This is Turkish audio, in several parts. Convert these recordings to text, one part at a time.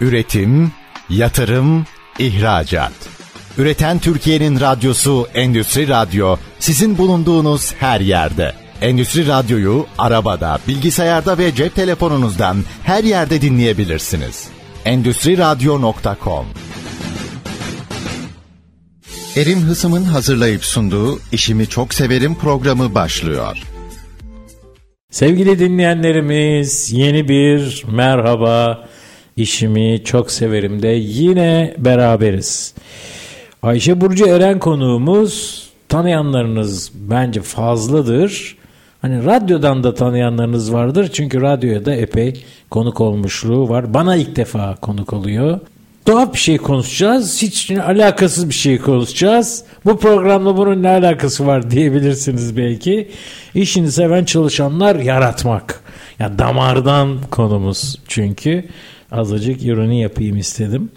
Üretim, yatırım, ihracat. Üreten Türkiye'nin radyosu Endüstri Radyo sizin bulunduğunuz her yerde. Endüstri Radyo'yu arabada, bilgisayarda ve cep telefonunuzdan her yerde dinleyebilirsiniz. Endüstri Radyo.com Erim Hısım'ın hazırlayıp sunduğu İşimi Çok Severim programı başlıyor. Sevgili dinleyenlerimiz yeni bir merhaba işimi çok severim de yine beraberiz. Ayşe Burcu Eren konuğumuz tanıyanlarınız bence fazladır. Hani radyodan da tanıyanlarınız vardır çünkü radyoya da epey konuk olmuşluğu var. Bana ilk defa konuk oluyor. Tuhaf bir şey konuşacağız. Hiç alakasız bir şey konuşacağız. Bu programda bunun ne alakası var diyebilirsiniz belki. İşini seven çalışanlar yaratmak. Ya yani damardan konumuz çünkü. Azıcık ironi yapayım istedim.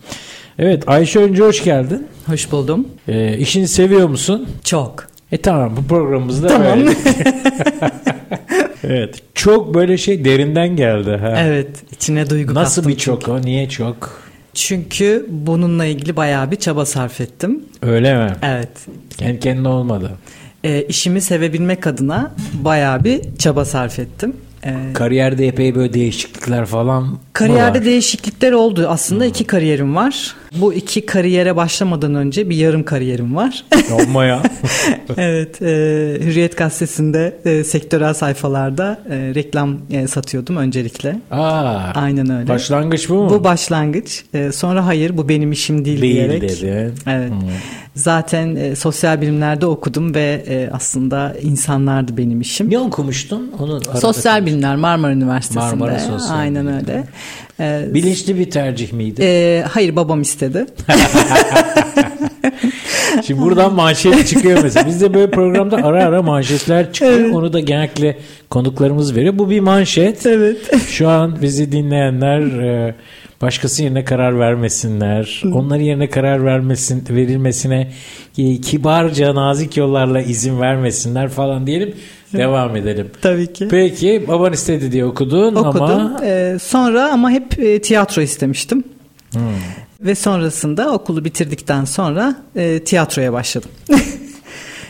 Evet Ayşe önce hoş geldin. Hoş buldum. Ee, işini seviyor musun? Çok. E tamam bu programımızda tamam. böyle. evet çok böyle şey derinden geldi. Ha. Evet içine duygu Nasıl bir çok o? Niye çok? Çünkü bununla ilgili bayağı bir çaba sarf ettim. Öyle mi? Evet. Kendi kendine olmadı. E, işimi sevebilmek adına bayağı bir çaba sarf ettim. Ee, Kariyerde epey böyle değişiklikler falan Kariyerde var? değişiklikler oldu. Aslında hmm. iki kariyerim var. Bu iki kariyere başlamadan önce bir yarım kariyerim var. Olma ya. evet. E, Hürriyet Gazetesi'nde e, sektörel sayfalarda e, reklam e, satıyordum öncelikle. Aa, Aynen öyle. Başlangıç bu mu? Bu başlangıç. E, sonra hayır bu benim işim değil, değil diyerek. dedi. Evet. Hmm. Zaten e, sosyal bilimlerde okudum ve e, aslında insanlardı benim işim. Ne okumuştun? Onu sosyal bilimler Marmara Üniversitesi'nde. Marmara Sosyal Aynen öyle. Ee, Bilinçli bir tercih miydi? E, hayır babam istedi. Şimdi buradan manşet çıkıyor mesela. Bizde böyle programda ara ara manşetler çıkıyor. Evet. Onu da genellikle konuklarımız veriyor. Bu bir manşet. Evet. Şu an bizi dinleyenler e, başkası yerine karar vermesinler. Onların yerine karar vermesin verilmesine kibarca nazik yollarla izin vermesinler falan diyelim. Devam edelim. Tabii ki. Peki baban istedi diye okudun Okudum. ama... Ee, sonra ama hep e, tiyatro istemiştim. Hmm. Ve sonrasında okulu bitirdikten sonra e, tiyatroya başladım.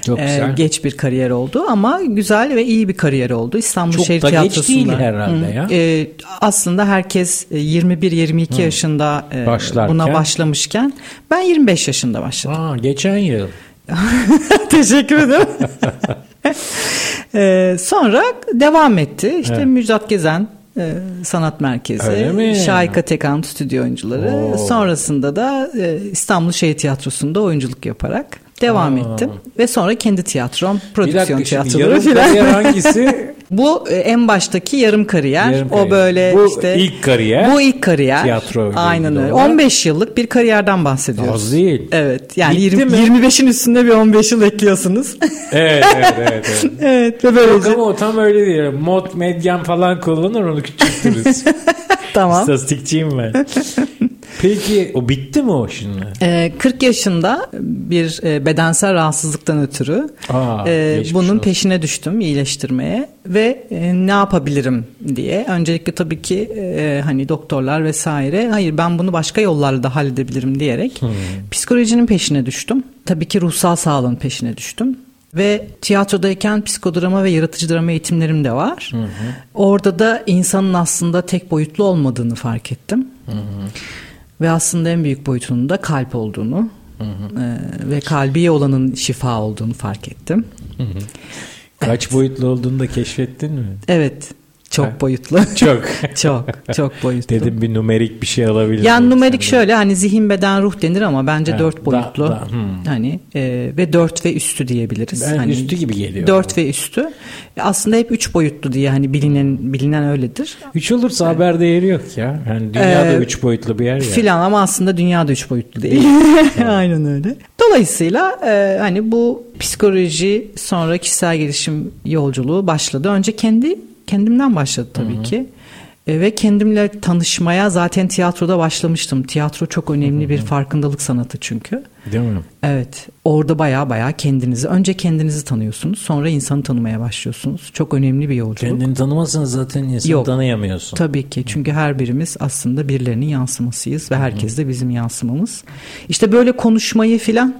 Çok güzel. Ee, geç bir kariyer oldu ama güzel ve iyi bir kariyer oldu. İstanbul Çok Şehir da Tiyatrosu'nda. geç değil herhalde ya. Ee, aslında herkes 21-22 yaşında e, buna başlamışken ben 25 yaşında başladım. Aa, geçen yıl. Teşekkür ederim. ee, sonra devam etti. İşte evet. Müjdat Gezen e, Sanat Merkezi, Şahika Tekan stüdyo oyuncuları. Oo. Sonrasında da e, İstanbul Şehir Tiyatrosu'nda oyunculuk yaparak devam Aa. ettim. Ve sonra kendi tiyatrom, prodüksiyon bir dakika, tiyatroları filan. hangisi? Bu e, en baştaki yarım kariyer. Yarım o kariyer. böyle bu işte ilk kariyer. Bu ilk kariyer. Tiyatro. Aynen öyle. 15 yıllık bir kariyerden bahsediyoruz. Az değil. Evet. Yani 20, 25'in üstünde bir 15 yıl ekliyorsunuz. evet, evet, evet. Evet, evet ve böylece. Yok ama o tam öyle değil. Mod, medyan falan kullanır onu küçültürüz. tamam. İstatistikçiyim ben. Peki o bitti mi o şimdi? Ee, 40 yaşında bir e, bedensel rahatsızlıktan ötürü Aa, e, bunun olsun. peşine düştüm iyileştirmeye ve e, ne yapabilirim diye. Öncelikle tabii ki e, hani doktorlar vesaire hayır ben bunu başka yollarla da halledebilirim diyerek hmm. psikolojinin peşine düştüm. Tabii ki ruhsal sağlığın peşine düştüm. Ve tiyatrodayken psikodrama ve yaratıcı drama eğitimlerim de var. Hı hı. Orada da insanın aslında tek boyutlu olmadığını fark ettim. Hı hı. Ve aslında en büyük boyutunun da kalp olduğunu hı hı. E, ve kalbi olanın şifa olduğunu fark ettim. Hı hı. Kaç evet. boyutlu olduğunu da keşfettin mi? Evet. Çok boyutlu. Çok. çok. Çok boyutlu. Dedim bir numerik bir şey alabilir. Yani numerik şöyle hani zihin beden ruh denir ama bence ha, dört boyutlu. Da, da, hmm. Hani e, ve dört ve üstü diyebiliriz. Ben hani üstü gibi geliyor. Dört ve üstü. Aslında hep üç boyutlu diye hani bilinen bilinen öyledir. Üç olursa evet. haber değeri yok ya. Yani dünyada ee, üç boyutlu bir yer ya. Filan ama aslında dünyada üç boyutlu değil. Aynen öyle. Dolayısıyla e, hani bu psikoloji sonra kişisel gelişim yolculuğu başladı. Önce kendi kendimden başladı tabii Hı-hı. ki. E, ve kendimle tanışmaya zaten tiyatroda başlamıştım. Tiyatro çok önemli bir farkındalık sanatı çünkü. Değil mi? Evet. Orada baya baya kendinizi önce kendinizi tanıyorsunuz, sonra insanı tanımaya başlıyorsunuz. Çok önemli bir yolculuk. Kendini tanımazsan zaten insanı Yok. tanıyamıyorsun. Tabii ki çünkü her birimiz aslında birilerinin yansımasıyız ve herkes de bizim yansımamız. İşte böyle konuşmayı filan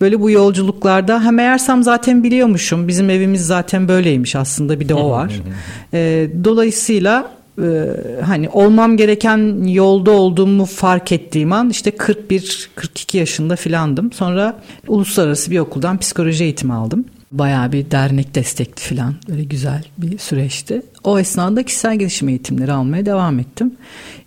böyle bu yolculuklarda ha meğersem zaten biliyormuşum bizim evimiz zaten böyleymiş aslında bir de o var. Ee, dolayısıyla e, hani olmam gereken yolda olduğumu fark ettiğim an işte 41-42 yaşında filandım. Sonra uluslararası bir okuldan psikoloji eğitimi aldım. Bayağı bir dernek destekli falan böyle güzel bir süreçti. O esnada kişisel gelişim eğitimleri almaya devam ettim.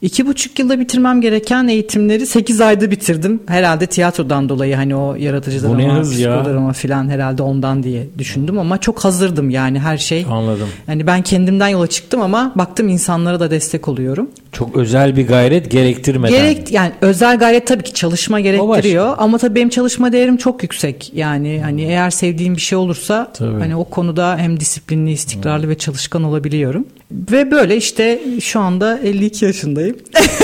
İki buçuk yılda bitirmem gereken eğitimleri sekiz ayda bitirdim. Herhalde tiyatrodan dolayı hani o yaratıcı drama, hız ya? psikodrama falan herhalde ondan diye düşündüm ama çok hazırdım yani her şey. Anladım. Yani ben kendimden yola çıktım ama baktım insanlara da destek oluyorum. Çok özel bir gayret gerektirmeden. Gerek yani özel gayret tabii ki çalışma gerektiriyor ama tabii benim çalışma değerim çok yüksek. Yani hani eğer sevdiğim bir şey olursa Tabii. hani o konuda hem disiplinli, istikrarlı ve çalışkan olabiliyorum. Ve böyle işte şu anda 52 yaşındayım.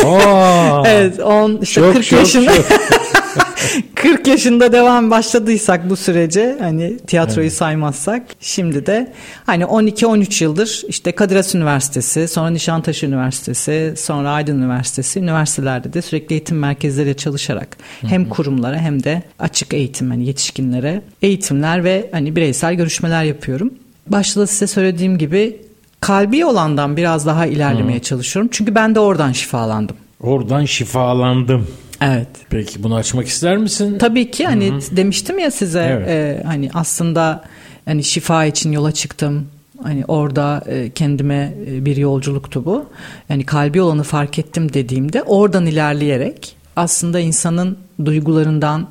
Aa, evet, 10 işte Çok, 40 çok, yaşında. çok. 40 yaşında devam başladıysak bu sürece hani tiyatroyu saymazsak şimdi de hani 12-13 yıldır işte Kadir Has Üniversitesi, sonra Nişantaşı Üniversitesi, sonra Aydın Üniversitesi üniversitelerde de sürekli eğitim merkezleriyle çalışarak hem kurumlara hem de açık eğitim hani yetişkinlere eğitimler ve hani bireysel görüşmeler yapıyorum. Başta da size söylediğim gibi kalbi olandan biraz daha ilerlemeye çalışıyorum. Çünkü ben de oradan şifalandım. Oradan şifalandım. Evet. Peki bunu açmak ister misin? Tabii ki hani demiştim ya size Evet. e, hani aslında hani şifa için yola çıktım. Hani orada e, kendime e, bir yolculuktu bu. Yani kalbi olanı fark ettim dediğimde oradan ilerleyerek aslında insanın duygularından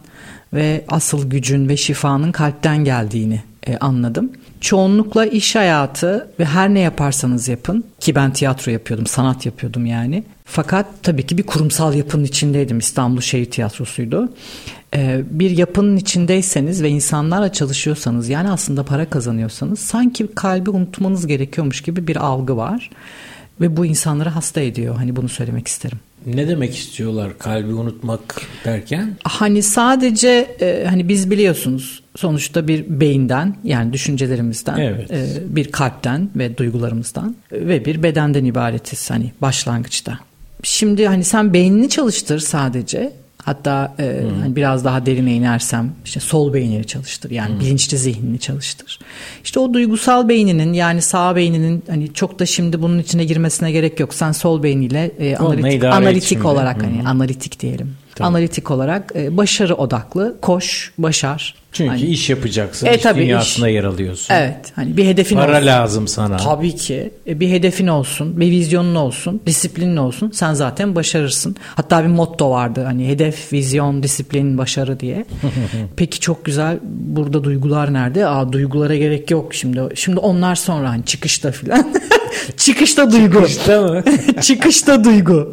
ve asıl gücün ve şifanın kalpten geldiğini e, anladım. Çoğunlukla iş hayatı ve her ne yaparsanız yapın ki ben tiyatro yapıyordum, sanat yapıyordum yani. Fakat tabii ki bir kurumsal yapının içindeydim. İstanbul Şehir Tiyatrosu'ydu. Ee, bir yapının içindeyseniz ve insanlarla çalışıyorsanız yani aslında para kazanıyorsanız sanki kalbi unutmanız gerekiyormuş gibi bir algı var. Ve bu insanları hasta ediyor. Hani bunu söylemek isterim. Ne demek istiyorlar kalbi unutmak derken? Hani sadece e, hani biz biliyorsunuz sonuçta bir beyinden yani düşüncelerimizden Evet. e, bir kalpten ve duygularımızdan ve bir bedenden ibaretiz hani başlangıçta. Şimdi hani sen beynini çalıştır sadece hatta e, hani biraz daha derine inersem işte sol beynini çalıştır yani bilinçli zihnini çalıştır. İşte o duygusal beyninin yani sağ beyninin hani çok da şimdi bunun içine girmesine gerek yok. Sen sol beyniyle e, analitik, analitik olarak Hı hani analitik diyelim. Tabii. Analitik olarak e, başarı odaklı koş başar. Çünkü Hani- iş yapacaksın. E, iş tabii, dünyasında iş. yer alıyorsun. Evet hani bir hedefin Para olsun. lazım sana. Tabii ki E, bir hedefin olsun, bir vizyonun olsun, disiplinin olsun. Sen zaten başarırsın. Hatta bir motto vardı hani hedef, vizyon, disiplin, başarı diye. Peki çok güzel. Burada duygular nerede? Aa duygulara gerek yok şimdi. Şimdi onlar sonra hani çıkışta filan. çıkışta duygu. İşte mi? Çıkışta duygu.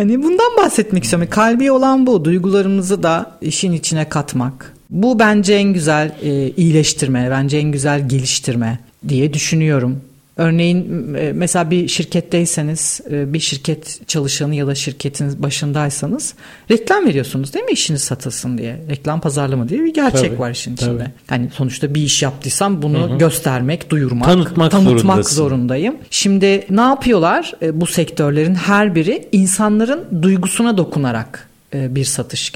Hani bundan bahsetmek istiyorum. Kalbi olan bu. Duygularımızı da işin içine katmak. Bu bence en güzel e, iyileştirme, bence en güzel geliştirme diye düşünüyorum. Örneğin e, mesela bir şirketteyseniz, e, bir şirket çalışanı ya da şirketin başındaysanız reklam veriyorsunuz değil mi işiniz satılsın diye. Reklam pazarlama diye bir gerçek Tabii, var işin tabii. içinde. Hani sonuçta bir iş yaptıysam bunu göstermek, duyurmak, Tanıtmak tanıtmak zorundasın. zorundayım. Şimdi ne yapıyorlar e, bu sektörlerin her biri insanların duygusuna dokunarak bir satış.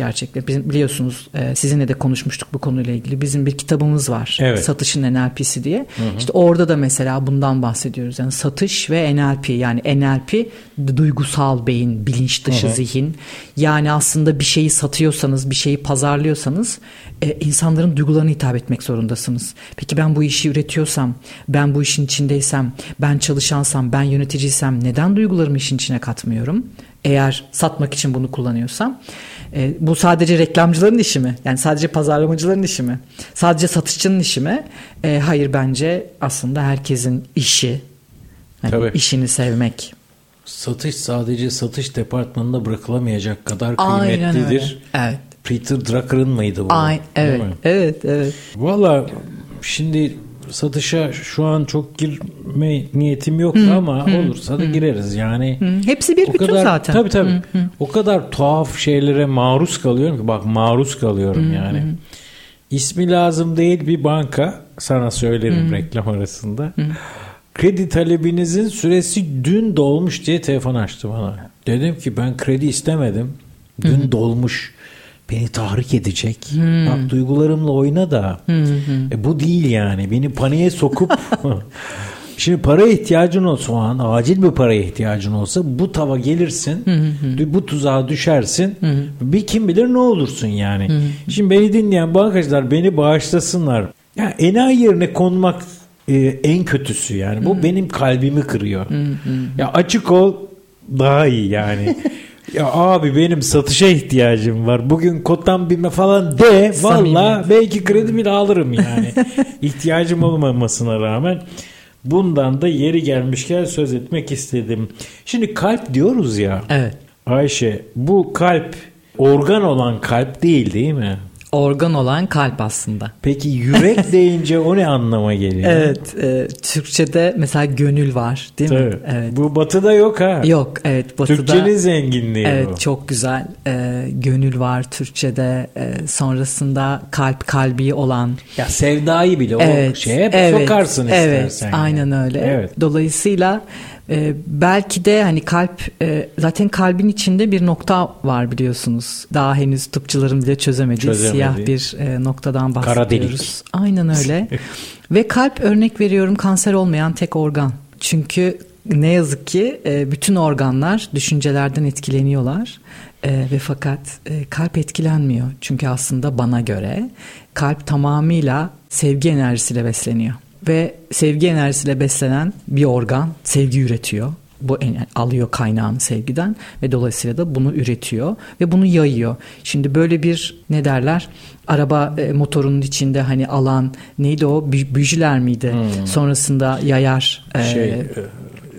Bizim biliyorsunuz e, sizinle de konuşmuştuk bu konuyla ilgili. Bizim bir kitabımız var. Evet. Satışın NLP'si diye. İşte orada da mesela bundan bahsediyoruz. Yani satış ve NLP yani NLP duygusal beyin, bilinç dışı zihin. Yani aslında bir şeyi satıyorsanız, bir şeyi pazarlıyorsanız e, insanların duygularına hitap etmek zorundasınız. Peki ben bu işi üretiyorsam, ben bu işin içindeysem, ben çalışansam, ben yöneticiysem neden duygularımı işin içine katmıyorum? Eğer satmak için bunu kullanıyorsam e, bu sadece reklamcıların işi mi? Yani sadece pazarlamacıların işi mi? Sadece satışçının işi mi? E, hayır bence aslında herkesin işi. Yani Tabii. işini sevmek. Satış sadece satış departmanında bırakılamayacak kadar Aynen kıymetlidir. öyle. Evet. Peter Drucker'ın mıydı bu? Ay, evet. Evet, evet. Valla şimdi satışa şu an çok girme niyetim yoktu ama olursa da gireriz yani. Hı, Hepsi bir o bütün kadar, zaten. Tabii tabii. O kadar tuhaf şeylere maruz kalıyorum ki bak maruz kalıyorum yani. İsmi lazım değil bir banka sana söylerim reklam arasında. Kredi talebinizin süresi dün dolmuş diye telefon açtı bana. Dedim ki ben kredi istemedim. Dün dolmuş. Beni tahrik edecek. Bak duygularımla oyna da. E, bu değil yani. Beni paniğe sokup Şimdi para ihtiyacın olsa o an acil bir paraya ihtiyacın olsa bu tava gelirsin bu tuzağa düşersin bir kim bilir ne olursun yani. Şimdi beni dinleyen bankacılar beni bağışlasınlar. Ya enayi yerine konmak e, en kötüsü yani. Bu benim kalbimi kırıyor. Ya açık ol daha iyi yani. ya abi benim satışa ihtiyacım var. Bugün kotan bilme falan de. Valla belki kredi bile alırım yani. İhtiyacım olmamasına rağmen. Bundan da yeri gelmişken söz etmek istedim. Şimdi kalp diyoruz ya. Evet. Ayşe bu kalp organ olan kalp değil değil mi? Organ olan kalp aslında. Peki yürek deyince o ne anlama geliyor? Evet, e, Türkçe'de mesela gönül var, değil mi? Tabii. Evet. Bu batıda yok ha. Yok, evet Batı'da. Türkçenin zenginliği Evet bu. çok güzel. E, gönül var Türkçe'de. E, sonrasında kalp kalbi olan. Ya sevdayı bile evet, o şeye evet, sokarsın evet, istersen. Aynen yani. öyle. Evet. Dolayısıyla e, belki de hani kalp e, zaten kalbin içinde bir nokta var biliyorsunuz. Daha henüz tıpçıların bile çözemediği, Çözemediği. siyah bir e, noktadan Kara bahsediyoruz. delik. Aynen öyle. Ve kalp örnek veriyorum kanser olmayan tek organ. Çünkü ne yazık ki e, bütün organlar düşüncelerden etkileniyorlar. E, ve fakat e, kalp etkilenmiyor. Çünkü aslında bana göre kalp tamamıyla sevgi enerjisiyle besleniyor. Ve sevgi enerjisiyle beslenen bir organ sevgi üretiyor. Bu alıyor kaynağını sevgiden ve dolayısıyla da bunu üretiyor ve bunu yayıyor. Şimdi böyle bir ne derler araba e, motorunun içinde hani alan neydi o Bü- büjüler miydi? Sonrasında yayar. e, Şey, e,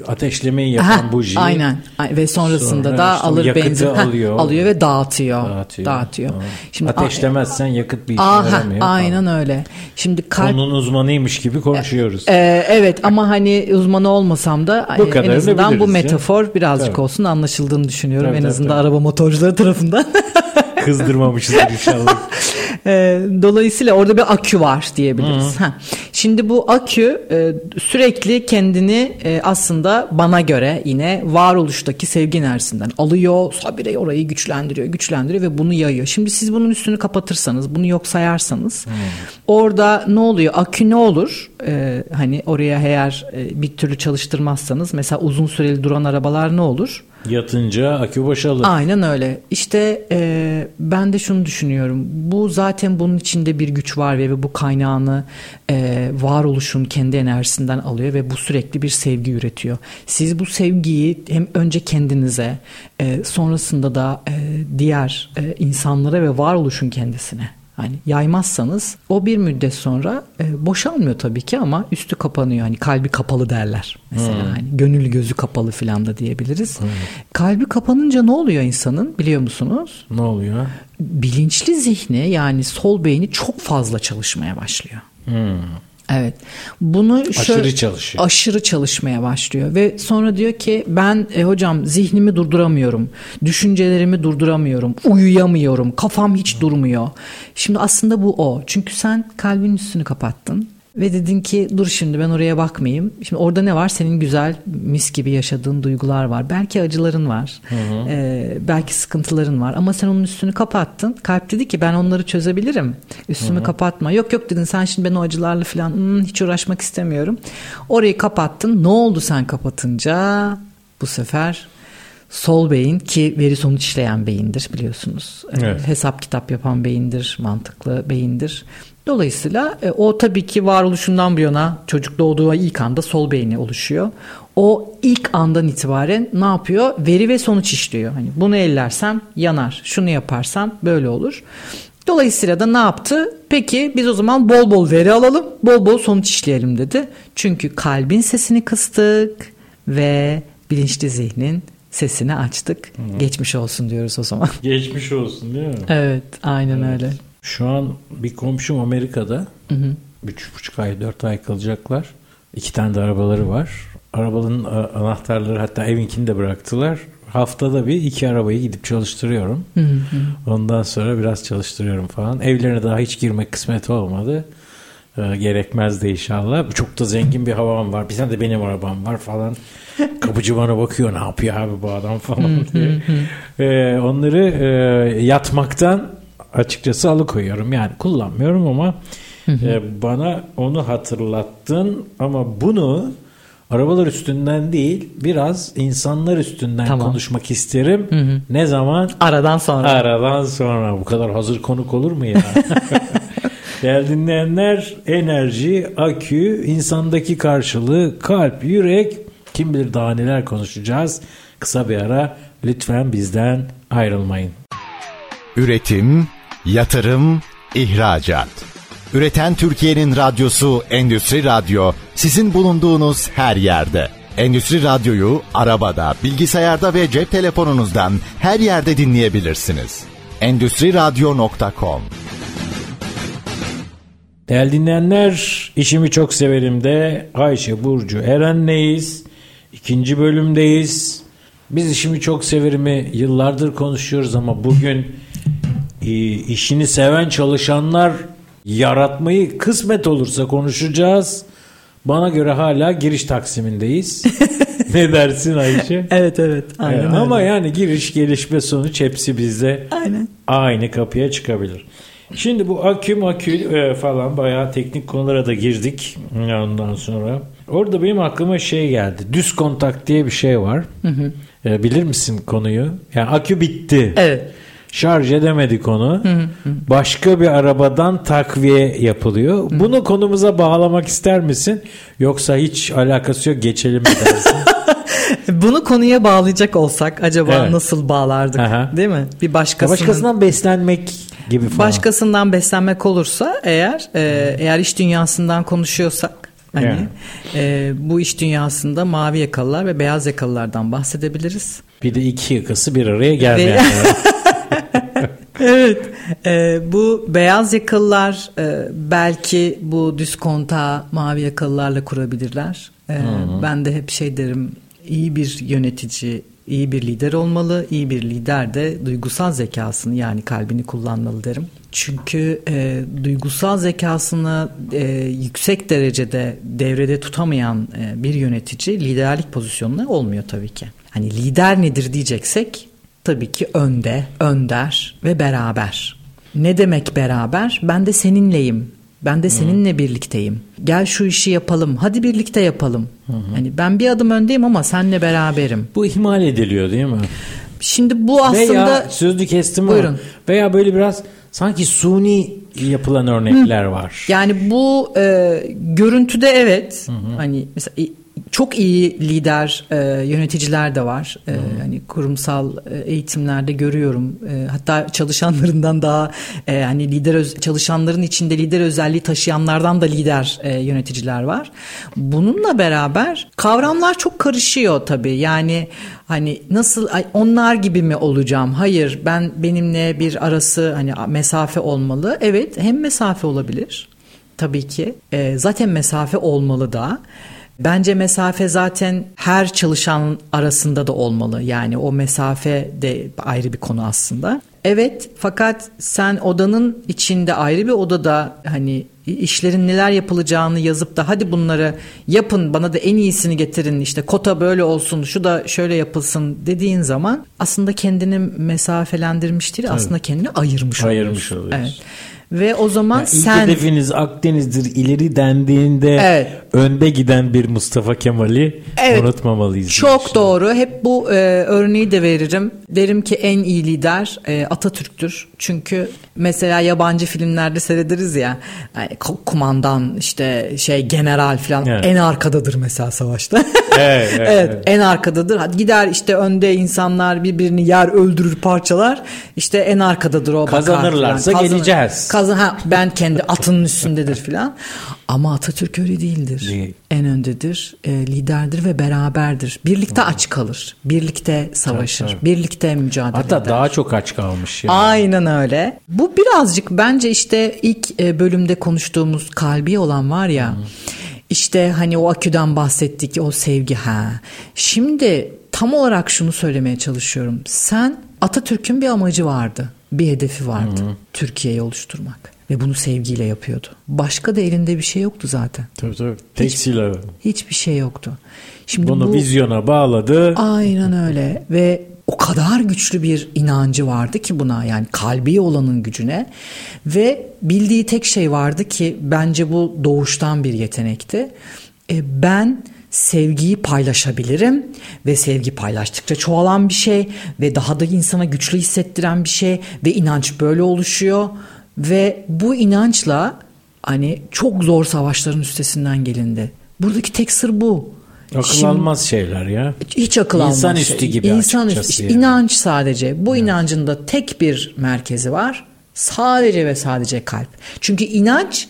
ateşlemeyi yapan Aha, buji. Aynen. Ay- Ve sonrasında Sonra da işte alır benzin Heh, alıyor. alıyor ve dağıtıyor. Dağıtıyor. Dağıtıyor. Tamam. Şimdi Ateşlemezsen yakıt bir işe Aha, yaramıyor. falan. aynen öyle. Şimdi kalp Konunun uzmanıymış gibi konuşuyoruz. Ee, evet ama hani uzmanı olmasam da Bu e, en azından bu biliriz ya. metafor birazcık Tabii. olsun anlaşıldığını düşünüyorum. Tabii, en tabii, azından tabii. araba motorcuları tarafından. Kızdırmamışızdır inşallah. Ee, dolayısıyla orada bir akü var diyebiliriz. Ha. Şimdi bu akü e, sürekli kendini e, aslında bana göre yine varoluştaki sevgi enerjisinden alıyor. Habire orayı güçlendiriyor, güçlendiriyor ve bunu yayıyor. Şimdi siz bunun üstünü kapatırsanız, bunu yok sayarsanız orada ne oluyor? Akü ne olur? Ee, hani oraya eğer e, bir türlü çalıştırmazsanız mesela uzun süreli duran arabalar ne olur? Yatınca akü boşalır. Aynen öyle. İşte e, ben de şunu düşünüyorum. Bu zaten bunun içinde bir güç var ve bu kaynağını e, varoluşun kendi enerjisinden alıyor ve bu sürekli bir sevgi üretiyor. Siz bu sevgiyi hem önce kendinize e, sonrasında da e, diğer e, insanlara ve varoluşun kendisine Hani yaymazsanız o bir müddet sonra e, boşalmıyor tabii ki ama üstü kapanıyor. Hani kalbi kapalı derler. Mesela hani gönül gözü kapalı filan da diyebiliriz. Kalbi kapanınca ne oluyor insanın biliyor musunuz? Ne oluyor? Bilinçli zihni yani sol beyni çok fazla çalışmaya başlıyor. Evet. Bunu Aşırı çalışıyor. Aşırı çalışmaya başlıyor ve sonra diyor ki ben e, hocam zihnimi durduramıyorum. Düşüncelerimi durduramıyorum. Uyuyamıyorum. Kafam hiç durmuyor. Şimdi aslında bu o. Çünkü sen kalbin üstünü kapattın. Ve dedin ki dur şimdi ben oraya bakmayayım. Şimdi orada ne var? Senin güzel mis gibi yaşadığın duygular var. Belki acıların var. Ee, belki sıkıntıların var. Ama sen onun üstünü kapattın. Kalp dedi ki ben onları çözebilirim. Üstümü kapatma. Yok yok dedin sen şimdi ben o acılarla falan "Hmm, hiç uğraşmak istemiyorum. Orayı kapattın. Ne oldu sen kapatınca? Bu sefer sol beyin ki veri sonuç işleyen beyindir biliyorsunuz. Ee, Evet. Hesap kitap yapan beyindir. Mantıklı beyindir. Dolayısıyla e, o tabii ki varoluşundan bu yana çocuk doğduğu ilk anda sol beyni oluşuyor. O ilk andan itibaren ne yapıyor? Veri ve sonuç işliyor. Hani bunu ellersem yanar. Şunu yaparsam böyle olur. Dolayısıyla da ne yaptı? Peki biz o zaman bol bol veri alalım, bol bol sonuç işleyelim dedi. Çünkü kalbin sesini kıstık ve bilinçli zihnin sesini açtık. Geçmiş olsun diyoruz o zaman. Geçmiş olsun değil mi? evet, aynen öyle. Şu an bir komşum Amerika'da üç buçuk ay, dört ay kalacaklar. İki tane de arabaları var. Arabanın a- anahtarları hatta evinkini de bıraktılar. Haftada bir iki arabayı gidip çalıştırıyorum. Ondan sonra biraz çalıştırıyorum falan. Evlerine daha hiç girmek kısmet olmadı. Ee, gerekmez de inşallah. Çok da zengin bir havam var. Bir tane de benim arabam var falan. Kapıcı bana bakıyor ne yapıyor abi bu adam falan diye. Ee, onları e, yatmaktan açıkçası alıkoyuyorum. Yani kullanmıyorum ama e, bana onu hatırlattın ama bunu arabalar üstünden değil biraz insanlar üstünden Tamam. konuşmak isterim. Ne zaman? Aradan sonra. Aradan sonra bu kadar hazır konuk olur mu ya? Değerli dinleyenler enerji, akü, insandaki karşılığı, kalp, yürek kim bilir daha neler konuşacağız. Kısa bir ara lütfen bizden ayrılmayın. Üretim, yatırım, ihracat. Üreten Türkiye'nin radyosu Endüstri Radyo sizin bulunduğunuz her yerde. Endüstri Radyo'yu arabada, bilgisayarda ve cep telefonunuzdan her yerde dinleyebilirsiniz. Endüstri Radyo.com Değerli dinleyenler, işimi çok severim de Ayşe Burcu Eren'leyiz. İkinci bölümdeyiz. Biz işimi çok severimi yıllardır konuşuyoruz ama bugün e, işini seven çalışanlar yaratmayı kısmet olursa konuşacağız. Bana göre hala giriş taksimindeyiz. ne dersin Ayşe? Evet evet. Aynen Evet, öyle. ama yani giriş gelişme sonuç hepsi bizde Aynen. aynı kapıya çıkabilir. Şimdi bu akü makü e, falan bayağı teknik konulara da girdik ondan sonra. Orada benim aklıma şey geldi. Düz kontak diye bir şey var. E, bilir misin konuyu? Yani akü bitti. Evet. Şarj edemedik onu. Başka bir arabadan takviye yapılıyor. Bunu konumuza bağlamak ister misin? Yoksa hiç alakası yok geçelim mi dersin? Bunu konuya bağlayacak olsak acaba Evet. nasıl bağlardık? Aha. Değil mi? Bir başkasının Başkasından beslenmek gibi falan. başkasından beslenmek olursa eğer e, eğer iş dünyasından konuşuyorsak hani Yani. e, bu iş dünyasında mavi yakalılar ve beyaz yakalılardan bahsedebiliriz. Bir de iki yakası bir araya gelmeyen. Evet. e, bu beyaz yakalılar e, belki bu düz kontağı mavi yakalılarla kurabilirler. E, ben de hep şey derim iyi bir yönetici iyi bir lider olmalı. İyi bir lider de duygusal zekasını yani kalbini kullanmalı derim. Çünkü e, duygusal zekasını e, yüksek derecede devrede tutamayan e, bir yönetici liderlik pozisyonunda olmuyor tabii ki. Hani lider nedir diyeceksek tabii ki önde, önder ve beraber. Ne demek beraber? Ben de seninleyim. Ben de seninle birlikteyim. Gel şu işi yapalım. Hadi birlikte yapalım. Hani ben bir adım öndeyim ama senle beraberim. Bu ihmal ediliyor değil mi? Şimdi bu aslında Veya sözlü kestim ama Buyurun. veya böyle biraz sanki suni yapılan örnekler var. Yani bu e, görüntüde evet hani mesela çok iyi lider e, yöneticiler de var. E, hani kurumsal e, eğitimlerde görüyorum. E, hatta çalışanlarından daha e, hani lider öz- çalışanların içinde lider özelliği taşıyanlardan da lider e, yöneticiler var. Bununla beraber kavramlar çok karışıyor tabii. Yani hani nasıl onlar gibi mi olacağım? Hayır, ben benimle bir arası hani mesafe olmalı. Evet, hem mesafe olabilir. Tabii ki. E, zaten mesafe olmalı da. Bence mesafe zaten her çalışan arasında da olmalı. Yani o mesafe de ayrı bir konu aslında. Evet fakat sen odanın içinde ayrı bir odada hani işlerin neler yapılacağını yazıp da hadi bunları yapın bana da en iyisini getirin işte kota böyle olsun şu da şöyle yapılsın dediğin zaman aslında kendini mesafelendirmiş değil aslında kendini ayırmış, Ayırmış oluyorsun. oluyorsun. Evet. Ve o zaman Yani sen hedefiniz Akdeniz'dir ileri dendiğinde Evet. önde giden bir Mustafa Kemal'i Evet. unutmamalıyız. Çok doğru. Hep bu e, örneği de veririm. Derim ki en iyi lider e, Atatürk'tür. Çünkü mesela yabancı filmlerde seyrederiz ya. yani ko- kumandan işte şey general falan Evet. en arkadadır mesela savaşta. Evet, evet, evet, evet. en arkadadır. Hadi gider işte önde insanlar birbirini yer öldürür parçalar. İşte en arkadadır o Kazanırlarsa falan. Kazan- Biraz ha ben kendi atının üstündedir filan. Ama Atatürk öyle değildir. Değil. En öndedir, e, liderdir ve beraberdir. Birlikte aç kalır, birlikte savaşır, Tabii, tabii. birlikte mücadele Hatta eder. daha çok aç kalmış yani. Aynen öyle. Bu birazcık bence işte ilk e, bölümde konuştuğumuz kalbi olan var ya. İşte hani o aküden bahsettik o sevgi ha. Şimdi tam olarak şunu söylemeye çalışıyorum. Sen Atatürk'ün bir amacı vardı. Bir hedefi vardı. Türkiye'yi oluşturmak. Ve bunu sevgiyle yapıyordu. Başka da elinde bir şey yoktu zaten. Tabii tabii. Tek silahı. Hiçbir şey yoktu. Şimdi Bunu bu... vizyona bağladı. Aynen öyle ve o kadar güçlü bir inancı vardı ki buna yani kalbi olanın gücüne ve bildiği tek şey vardı ki bence bu doğuştan bir yetenekti. E, ben sevgiyi paylaşabilirim ve sevgi paylaştıkça çoğalan bir şey ve daha da insana güçlü hissettiren bir şey ve inanç böyle oluşuyor ve bu inançla hani çok zor savaşların üstesinden gelindi. Buradaki tek sır bu. Akıl Şimdi- almaz şeyler ya. hiç akıl almaz. İnsanüstü şey. gibi açıkçası İşte yani. inanç sadece. Bu inancın da tek bir merkezi var. Sadece ve sadece kalp. Çünkü inanç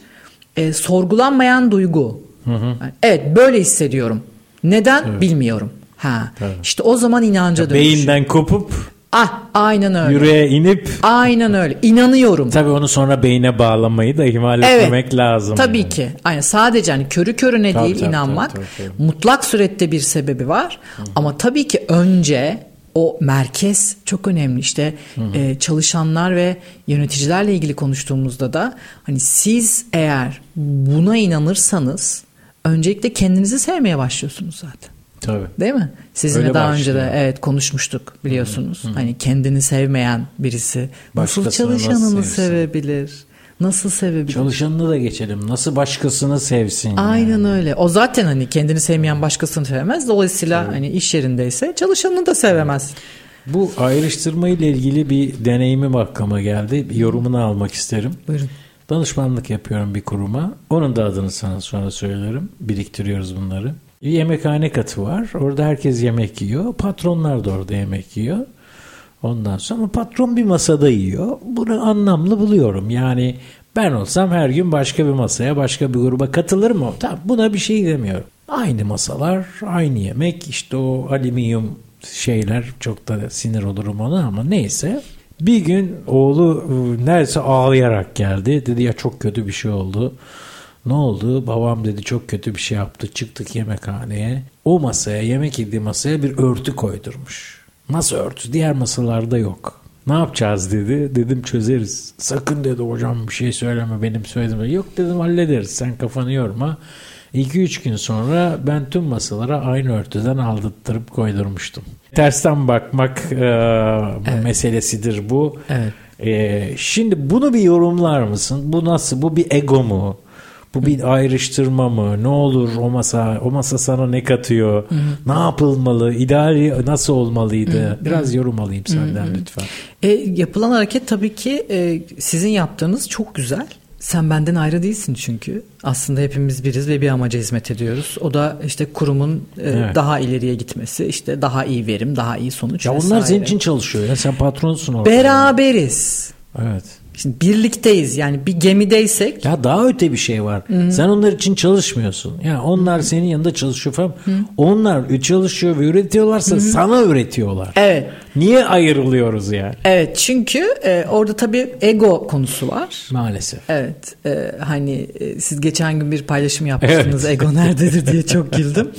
e, sorgulanmayan duygu. Yani, evet böyle hissediyorum. Neden bilmiyorum. Ha. İşte o zaman inanca dönüşüyor. Beyinden kopup Ah aynen öyle. yüreğe inip Aynen öyle. İnanıyorum. tabii onu sonra beyine bağlamayı da ihmal etmemek lazım. Tabii yani. ki. Aynen sadece hani körü körüne Tabii, değil tabii, inanmak. tabii, tabii, Mutlak surette bir sebebi var. Ama tabii ki önce o merkez çok önemli. İşte e, çalışanlar ve yöneticilerle ilgili konuştuğumuzda da hani siz eğer buna inanırsanız öncelikle kendinizi sevmeye başlıyorsunuz zaten. Tabii. Değil mi? Sizinle Öyle daha önce de başlıyor. evet konuşmuştuk biliyorsunuz. Hani kendini sevmeyen birisi nasıl Başkasını nasıl çalışanını sevsin? sevebilir? Nasıl sevebilir? Çalışanını da geçelim. Nasıl başkasını sevsin? yani? Aynen öyle. O zaten hani kendini sevmeyen başkasını sevemez. Dolayısıyla hani iş yerindeyse çalışanını da sevemez. Bu ayrıştırma ile ilgili bir deneyimim aklıma geldi. Bir yorumunu almak isterim. Buyurun. Danışmanlık yapıyorum bir kuruma. Onun da adını sana sonra söylerim. Biriktiriyoruz bunları. Bir yemekhane katı var. Orada herkes yemek yiyor. Patronlar da orada yemek yiyor. Ondan sonra patron bir masada yiyor. Bunu anlamlı buluyorum. Yani ben olsam her gün başka bir masaya, başka bir gruba katılır mı? Tamam buna bir şey demiyorum. Aynı masalar, aynı yemek. işte o alüminyum şeyler çok da sinir olurum ona ama neyse. Bir gün oğlu e, neredeyse ağlayarak geldi. Dedi ya çok kötü bir şey oldu. Ne oldu? Babam dedi çok kötü bir şey yaptı. Çıktık yemekhaneye. O masaya, yemek yediği masaya bir örtü koydurmuş. Nasıl örtü? Diğer masalarda yok. Ne yapacağız dedi. Dedim çözeriz. Sakın dedi hocam bir şey söyleme benim söylediğim. Yok dedim hallederiz. Sen kafanı yorma. 2-3 gün sonra ben tüm masalara aynı örtüden aldırtırıp koydurmuştum. Tersten bakmak e, meselesidir bu. Evet. E, şimdi bunu bir yorumlar mısın? Bu nasıl? Bu bir ego mu? Bu bir ayrıştırma mı? Ne olur o masa o masa sana ne katıyor? Ne yapılmalı? İdeal nasıl olmalıydı? Biraz yorum alayım senden lütfen. E, yapılan hareket tabii ki e, sizin yaptığınız çok güzel. Sen benden ayrı değilsin çünkü. Aslında hepimiz biriz ve bir amaca hizmet ediyoruz. O da işte kurumun e, Evet. daha ileriye gitmesi, işte daha iyi verim, daha iyi sonuç Ya onlar vesaire. senin için çalışıyor. Ya sen patronsun orada. beraberiz. Evet. Şimdi birlikteyiz. Yani bir gemideysek Ya daha öte bir şey var. Sen onlar için çalışmıyorsun. Ya onlar senin yanında çalışıyor falan. Onlar çalışıyor ve üretiyorlarsa sana üretiyorlar. Evet. Niye ayrılıyoruz yani? Evet çünkü e, orada tabii ego konusu var. Maalesef. Evet e, hani e, siz geçen gün bir paylaşım yapmıştınız ego nerededir diye çok güldüm.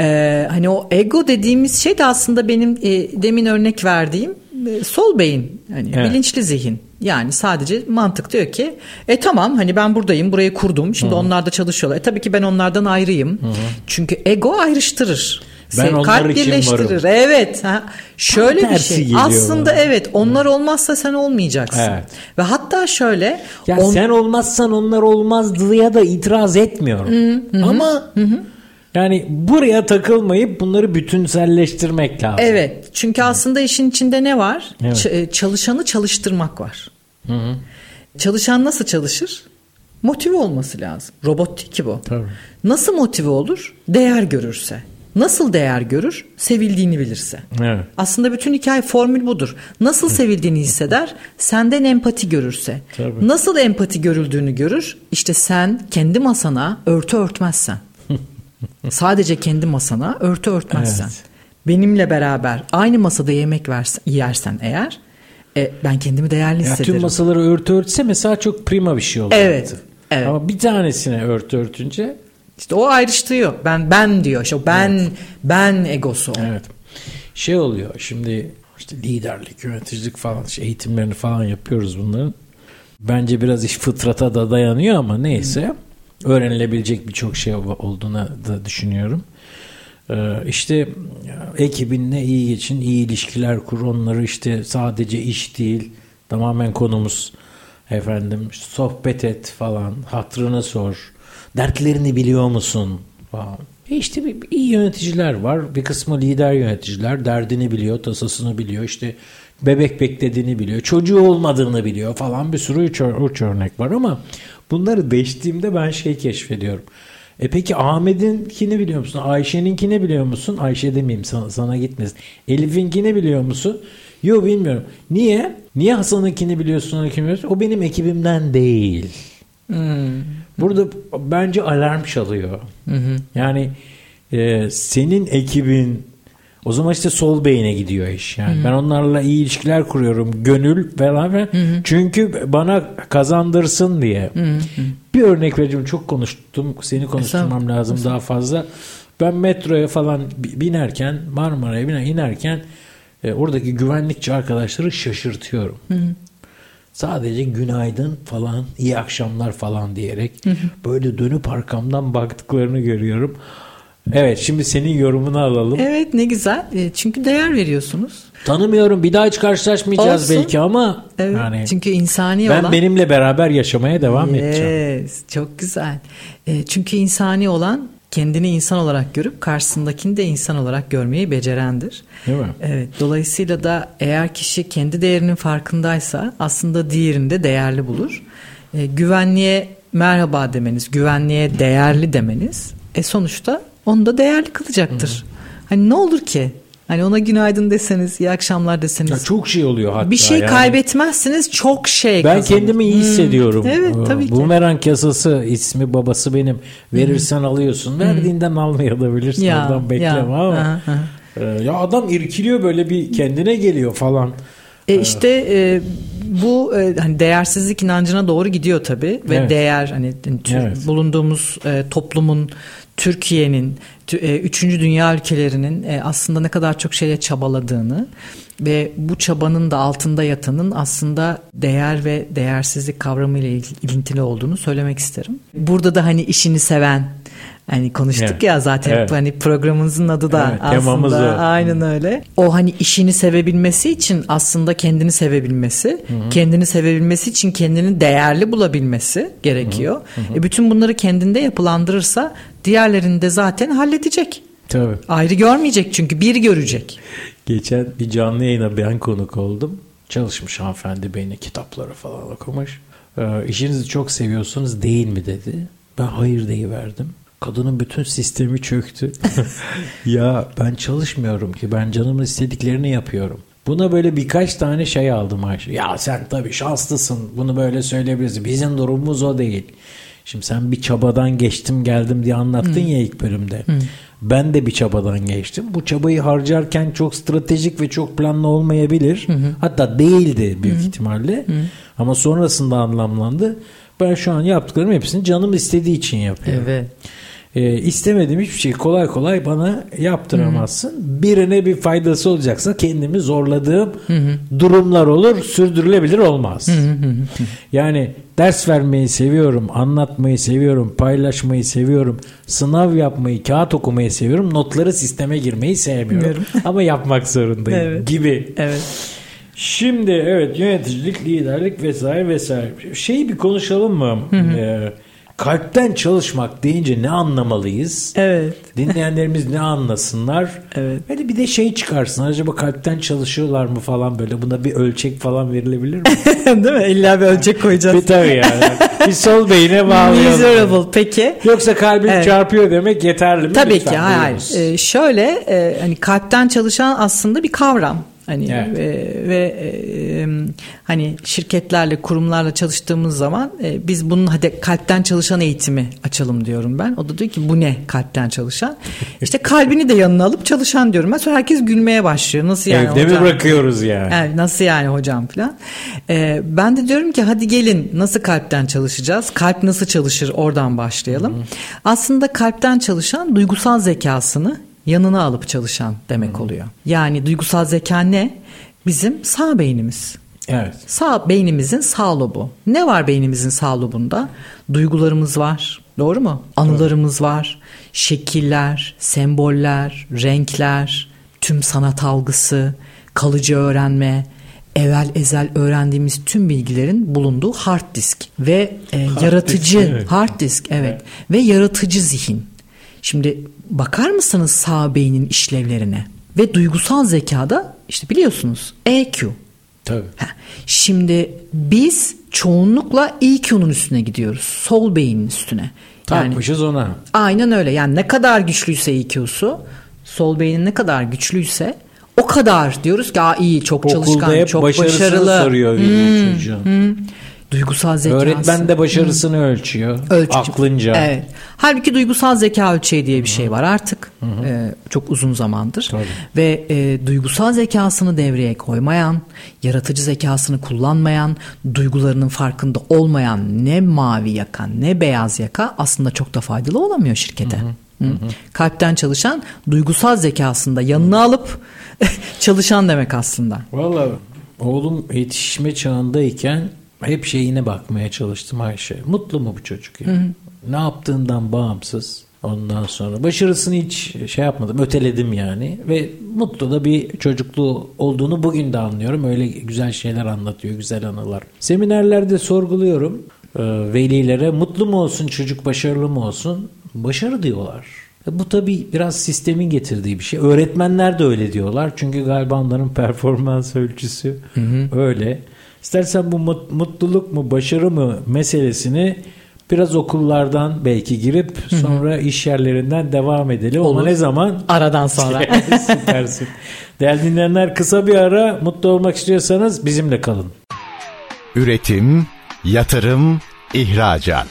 E, hani o ego dediğimiz şey de aslında benim e, demin örnek verdiğim e, sol beyin hani Evet. bilinçli zihin. Yani sadece mantık diyor ki e tamam hani ben buradayım burayı kurdum şimdi onlar da çalışıyorlar. E tabii ki ben onlardan ayrıyım. Çünkü ego ayrıştırır. Ben Sev- kalp birleştirir. varım. Evet. Ha. Şöyle bir tersi şey. Aslında bana. evet onlar olmazsa sen olmayacaksın. Evet. Ve hatta şöyle Ya on- sen olmazsan onlar olmaz diye da itiraz etmiyorum. Ama yani buraya takılmayıp bunları bütünselleştirmek lazım. Evet. Çünkü aslında işin içinde ne var? Evet. Ç- e, çalışanı çalıştırmak var. Çalışan nasıl çalışır? Motive olması lazım. Robot değil ki bu. Tabii. Nasıl motive olur? Değer görürse. Nasıl değer görür? Sevildiğini bilirse. Evet. Aslında bütün hikaye formül budur. Nasıl sevildiğini hisseder? Senden empati görürse. Tabii. Nasıl empati görüldüğünü görür? İşte sen kendi masana örtü örtmezsen. Sadece kendi masana örtü örtmezsen. Evet. Benimle beraber aynı masada yemek versen, yersen eğer e, ben kendimi değerli Ya hissederim. tüm masaları örtü örtse mesela çok prima bir şey olacak. Evet, evet. Ama bir tanesine örtü örtünce İşte o ayrıştırıyor. Ben ben diyor. İşte ben ben egosu. o. evet. Şey oluyor şimdi işte liderlik, yöneticilik falan işte eğitimlerini falan yapıyoruz bunların. Bence biraz iş fıtrata da dayanıyor ama neyse. Öğrenilebilecek birçok şey olduğuna da düşünüyorum. Ee, işte ekibinle iyi geçin, iyi ilişkiler kur. Onları işte sadece iş değil, tamamen konumuz efendim sohbet et falan, hatrını sor, dertlerini biliyor musun falan. E iyi yöneticiler var. Bir kısmı lider yöneticiler. Derdini biliyor, tasasını biliyor. işte bebek beklediğini biliyor. Çocuğu olmadığını biliyor falan. Bir sürü üç örnek var ama bunları değiştiğimde ben şey keşfediyorum. E peki Ahmet'inkini biliyor musun? Ayşe'ninkini biliyor musun? Ayşe demeyeyim sana, sana gitmesin. Elif'inkini biliyor musun? Yok bilmiyorum. Niye? Niye Hasan'ınkini biliyorsun, biliyorsun? O benim ekibimden değil. Hmm. Burada bence alarm çalıyor. Yani e, senin ekibin o zaman işte sol beyine gidiyor iş. Yani ben onlarla iyi ilişkiler kuruyorum. Gönül beraber. Çünkü bana kazandırsın diye. Bir örnek vereceğim. Çok konuştum. Seni konuşturmam Estağfurullah. lazım daha fazla. Ben metroya falan bi- binerken Marmara'ya biner, inerken e, oradaki güvenlikçi arkadaşları şaşırtıyorum. Sadece günaydın falan, iyi akşamlar falan diyerek böyle dönüp arkamdan baktıklarını görüyorum. Evet şimdi senin yorumunu alalım. Evet ne güzel. E, çünkü değer veriyorsunuz. Tanımıyorum bir daha hiç karşılaşmayacağız Olsun. belki ama Evet. yani çünkü insani ben olan benimle beraber yaşamaya devam edeceğim. Yes, çok güzel. E, çünkü insani olan kendini insan olarak görüp karşısındakini de insan olarak görmeyi becerendir. Değil mi? Evet, dolayısıyla da eğer kişi kendi değerinin farkındaysa aslında diğerini de değerli bulur. E, güvenliğe merhaba demeniz, güvenliğe değerli demeniz e sonuçta onu da değerli kılacaktır. Hani ne olur ki? Hani ona günaydın deseniz, iyi akşamlar deseniz. Ya çok şey oluyor hatta. bir şey yani. kaybetmezsiniz, çok şey Ben kazanır. kendimi iyi Hmm, hissediyorum. Evet, Ee, tabii ki. Bumerang yasası ismi babası benim. Verirsen alıyorsun. Verdiğinden almayabilirsin. Ya, Oradan bekleme ya, ama. aha, aha. Ee, ya adam irkiliyor böyle bir kendine geliyor falan. E işte e, bu e, hani değersizlik inancına doğru gidiyor tabii ve Evet. değer hani tür- Evet. bulunduğumuz e, toplumun Türkiye'nin tü- e, üçüncü dünya ülkelerinin e, aslında ne kadar çok şeye çabaladığını ve bu çabanın da altında yatanın aslında değer ve değersizlik kavramıyla il- ilintili olduğunu söylemek isterim. Burada da hani işini seven Hani konuştuk Evet. ya zaten Evet. hani programımızın adı da Evet, aslında o. aynen öyle. O hani işini sevebilmesi için aslında kendini sevebilmesi, kendini sevebilmesi için kendini değerli bulabilmesi gerekiyor. E bütün bunları kendinde yapılandırırsa diğerlerini de zaten halledecek. Tabii. Ayrı görmeyecek çünkü bir görecek. Geçen bir canlı yayına ben konuk oldum. Çalışmış hanımefendi beni kitapları falan okumuş. Ee, işinizi çok seviyorsunuz değil mi dedi. Ben hayır deyiverdim. Kadının bütün sistemi çöktü. ya ben çalışmıyorum ki ben canımın istediklerini yapıyorum. Buna böyle birkaç tane şey aldım Ayşe. Ya sen tabii şanslısın bunu böyle söyleyebilirsin. Bizim durumumuz o değil. Şimdi sen bir çabadan geçtim geldim diye anlattın ya ilk bölümde. Ben de bir çabadan geçtim. Bu çabayı harcarken çok stratejik ve çok planlı olmayabilir. Hatta değildi büyük ihtimalle. Ama sonrasında anlamlandı. Ben şu an yaptıklarım hepsini canım istediği için yapıyorum. Evet. E, istemediğim hiçbir şey kolay kolay bana yaptıramazsın. Birine bir faydası olacaksa kendimi zorladığım durumlar olur. Sürdürülebilir olmaz. yani ders vermeyi seviyorum, anlatmayı seviyorum, paylaşmayı seviyorum, sınav yapmayı, kağıt okumayı seviyorum. Notları sisteme girmeyi sevmiyorum. Ama yapmak zorundayım Evet. gibi. Evet. Şimdi evet yöneticilik, liderlik vesaire vesaire. Şeyi bir konuşalım mı? Ee, kalpten çalışmak deyince ne anlamalıyız? Evet. Dinleyenlerimiz ne anlasınlar? Evet. Böyle bir de şey çıkarsın. Acaba kalpten çalışıyorlar mı falan böyle. Buna bir ölçek falan verilebilir mi? Değil mi? İlla bir ölçek koyacağız. bir tabii yani. Bir sol beyine bağlayalım. Miserable. Peki. Yoksa kalbin Evet. çarpıyor demek yeterli mi? Tabii Lütfen ki hayır. Ee, şöyle e, hani kalpten çalışan aslında bir kavram. Hani Evet. e, ve e, hani şirketlerle kurumlarla çalıştığımız zaman e, biz bunun hadi kalpten çalışan eğitimi açalım diyorum ben. O da diyor ki bu ne kalpten çalışan? İşte kalbini de yanına alıp çalışan diyorum. Ben sonra herkes gülmeye başlıyor. Nasıl yani Evde mi hocam? bırakıyoruz yani? Yani nasıl yani hocam falan. Ee, ben de diyorum ki hadi gelin nasıl kalpten çalışacağız? Kalp nasıl çalışır oradan başlayalım. Aslında kalpten çalışan duygusal zekasını yanına alıp çalışan demek oluyor. Yani duygusal zeka ne? Bizim sağ beynimiz. Evet. Sağ beynimizin sağ lobu. Ne var beynimizin sağ lobunda? Duygularımız var. Doğru mu? Anılarımız var. Şekiller, semboller, renkler, tüm sanat algısı, kalıcı öğrenme, evvel ezel öğrendiğimiz tüm bilgilerin bulunduğu hard disk ve e, yaratıcı disk, evet. hard disk evet. ve yaratıcı zihin. Şimdi bakar mısınız sağ beynin işlevlerine? Ve duygusal zekada işte biliyorsunuz EQ. Tabii. Heh, Şimdi biz çoğunlukla EQ'nun üstüne gidiyoruz. Sol beynin üstüne. Yani Takmışız ona. aynen öyle. Yani ne kadar güçlüyse EQ'su, sol beynin ne kadar güçlüyse o kadar diyoruz ki Aa, iyi, çok Okulda çalışkan, hep çok başarılı. soruyor veli çocuğun. Duygusal zekası. Öğretmen de başarısını ölçüyor. Ölçücü. Aklınca. Evet. Halbuki duygusal zeka ölçeği diye bir şey var artık. Ee, çok uzun zamandır. Tabii. Ve e, duygusal zekasını devreye koymayan, yaratıcı zekasını kullanmayan, duygularının farkında olmayan ne mavi yaka ne beyaz yaka aslında çok da faydalı olamıyor şirkete. Hı. Kalpten çalışan duygusal zekasını da yanına alıp çalışan demek aslında. Valla oğlum yetişme çağındayken hep şeyine bakmaya çalıştım Ayşe. Mutlu mu bu çocuk ya? Ne yaptığından bağımsız. Ondan sonra başarısını hiç şey yapmadım. Öteledim yani. Ve mutlu da bir çocukluğu olduğunu bugün de anlıyorum. Öyle güzel şeyler anlatıyor. Güzel anılar. Seminerlerde sorguluyorum. e, velilere mutlu mu olsun çocuk başarılı mı olsun? Başarı diyorlar. E, Bu tabii biraz sistemin getirdiği bir şey. Öğretmenler de öyle diyorlar. Çünkü galiba onların performans ölçüsü öyle. İstersen bu mut- mutluluk mu başarı mı meselesini biraz okullardan belki girip sonra iş yerlerinden devam edelim. Ama Olur. ne zaman? Aradan sonra. Süpersin. Değerli dinleyenler kısa bir ara mutlu olmak istiyorsanız bizimle kalın. Üretim, yatırım, ihracat.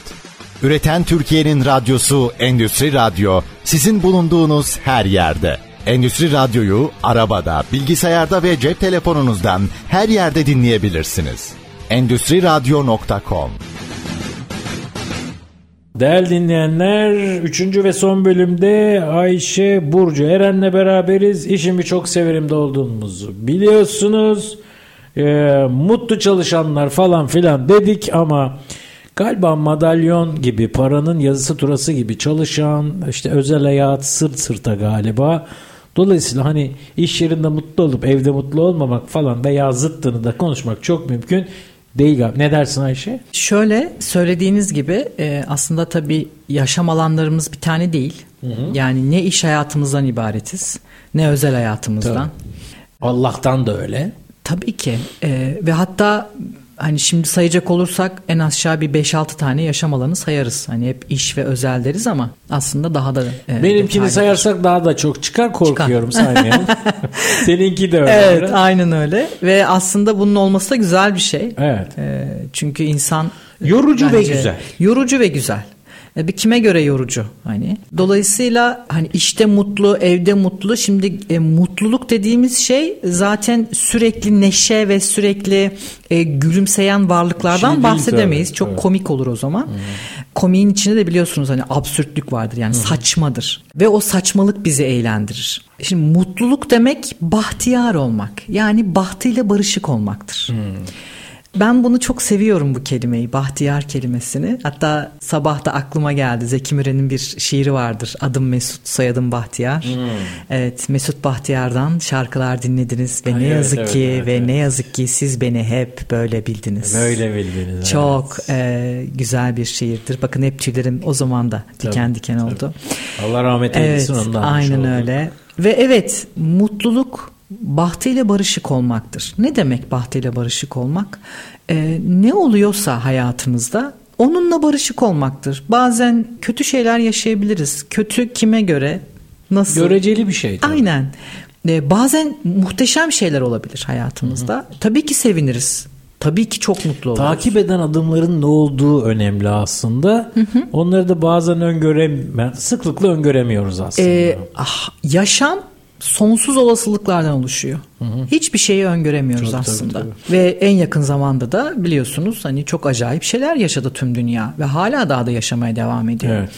Üreten Türkiye'nin radyosu Endüstri Radyo sizin bulunduğunuz her yerde. Endüstri Radyo'yu arabada, bilgisayarda ve cep telefonunuzdan her yerde dinleyebilirsiniz. Endüstriradyo.com Değerli dinleyenler 3. ve son bölümde Ayşe Burcu Eren'le beraberiz. İşimi çok severim de olduğumuzu biliyorsunuz. Ee, mutlu çalışanlar falan filan dedik ama galiba madalyon gibi paranın yazısı turası gibi çalışan işte özel hayat sırt sırta galiba. Dolayısıyla hani iş yerinde mutlu olup evde mutlu olmamak falan veya zıttını da konuşmak çok mümkün değil galiba. Ne dersin Ayşe? Şöyle söylediğiniz gibi e, aslında tabii yaşam alanlarımız bir tane değil. Yani ne iş hayatımızdan ibaretiz ne özel hayatımızdan. Allah'tan da öyle. Tabii ki E, ve hatta hani şimdi sayacak olursak en aşağı bir 5-6 tane yaşam alanı sayarız. Hani hep iş ve özel deriz ama aslında daha da e, Benimkini detaylı. sayarsak daha da çok çıkar korkuyorum saymayalım. Seninki de öyle. Evet biraz. aynen öyle ve aslında bunun olması da güzel bir şey. Evet. E, çünkü insan Yorucu ve güzel. Yorucu ve güzel. E, Bir kime göre yorucu hani. Dolayısıyla hani işte mutlu, evde mutlu. Şimdi e, mutluluk dediğimiz şey zaten sürekli neşe ve sürekli e, gülümseyen varlıklardan Şey bahsedemeyiz. tabii, Çok evet. komik olur o zaman. Komiğin içinde de biliyorsunuz hani absürtlük vardır yani saçmadır. Ve o saçmalık bizi eğlendirir. Şimdi mutluluk demek bahtiyar olmak. Yani bahtıyla barışık olmaktır. Ben bunu çok seviyorum bu kelimeyi, bahtiyar kelimesini. Hatta sabah da aklıma geldi. Zeki Müren'in bir şiiri vardır. Adım Mesut, soyadım Bahtiyar. Hmm. Evet, Mesut Bahtiyar'dan şarkılar dinlediniz ve Ay, ne evet, yazık evet, ki evet, ve evet. ne yazık ki siz beni hep böyle bildiniz. Böyle bildiniz. Çok evet. e, güzel bir şiirdir. Bakın hep tüylerim o zaman da diken tabii, diken oldu. Tabii. Allah rahmet eylesin evet, ondan. Aynen öyle. Ve evet, mutluluk bahtıyla barışık olmaktır. Ne demek bahtıyla barışık olmak? Ee, ne oluyorsa hayatımızda onunla barışık olmaktır. Bazen kötü şeyler yaşayabiliriz. Kötü kime göre? Nasıl? Göreceli bir şey. Tabii. Aynen. Ee, bazen muhteşem şeyler olabilir hayatımızda. Hı hı. Tabii ki seviniriz. Tabii ki çok mutlu oluruz. Takip eden adımların ne olduğu önemli aslında. Hı hı. Onları da bazen öngörem sıklıkla öngöremiyoruz aslında. Ee, ah, yaşam sonsuz olasılıklardan oluşuyor. Hı hı. Hiçbir şeyi öngöremiyoruz çok, aslında. Tabii, tabii. Ve en yakın zamanda da biliyorsunuz hani çok acayip şeyler yaşadı tüm dünya ve hala daha da yaşamaya devam ediyor. Evet.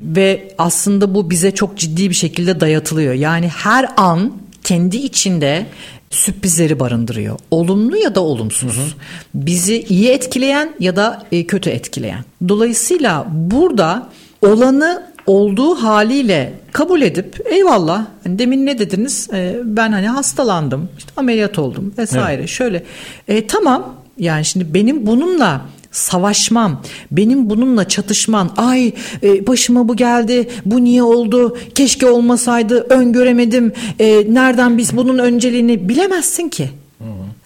Ve aslında bu bize çok ciddi bir şekilde dayatılıyor. Yani her an kendi içinde sürprizleri barındırıyor. Olumlu ya da olumsuz. Hı hı. Bizi iyi etkileyen ya da e, kötü etkileyen. Dolayısıyla burada olanı olduğu haliyle kabul edip eyvallah hani demin ne dediniz e, ben hani hastalandım işte ameliyat oldum vesaire evet. şöyle e, tamam yani şimdi benim bununla savaşmam, benim bununla çatışman, ay e, başıma bu geldi, bu niye oldu, keşke olmasaydı, öngöremedim, e, nereden biz bunun önceliğini bilemezsin ki.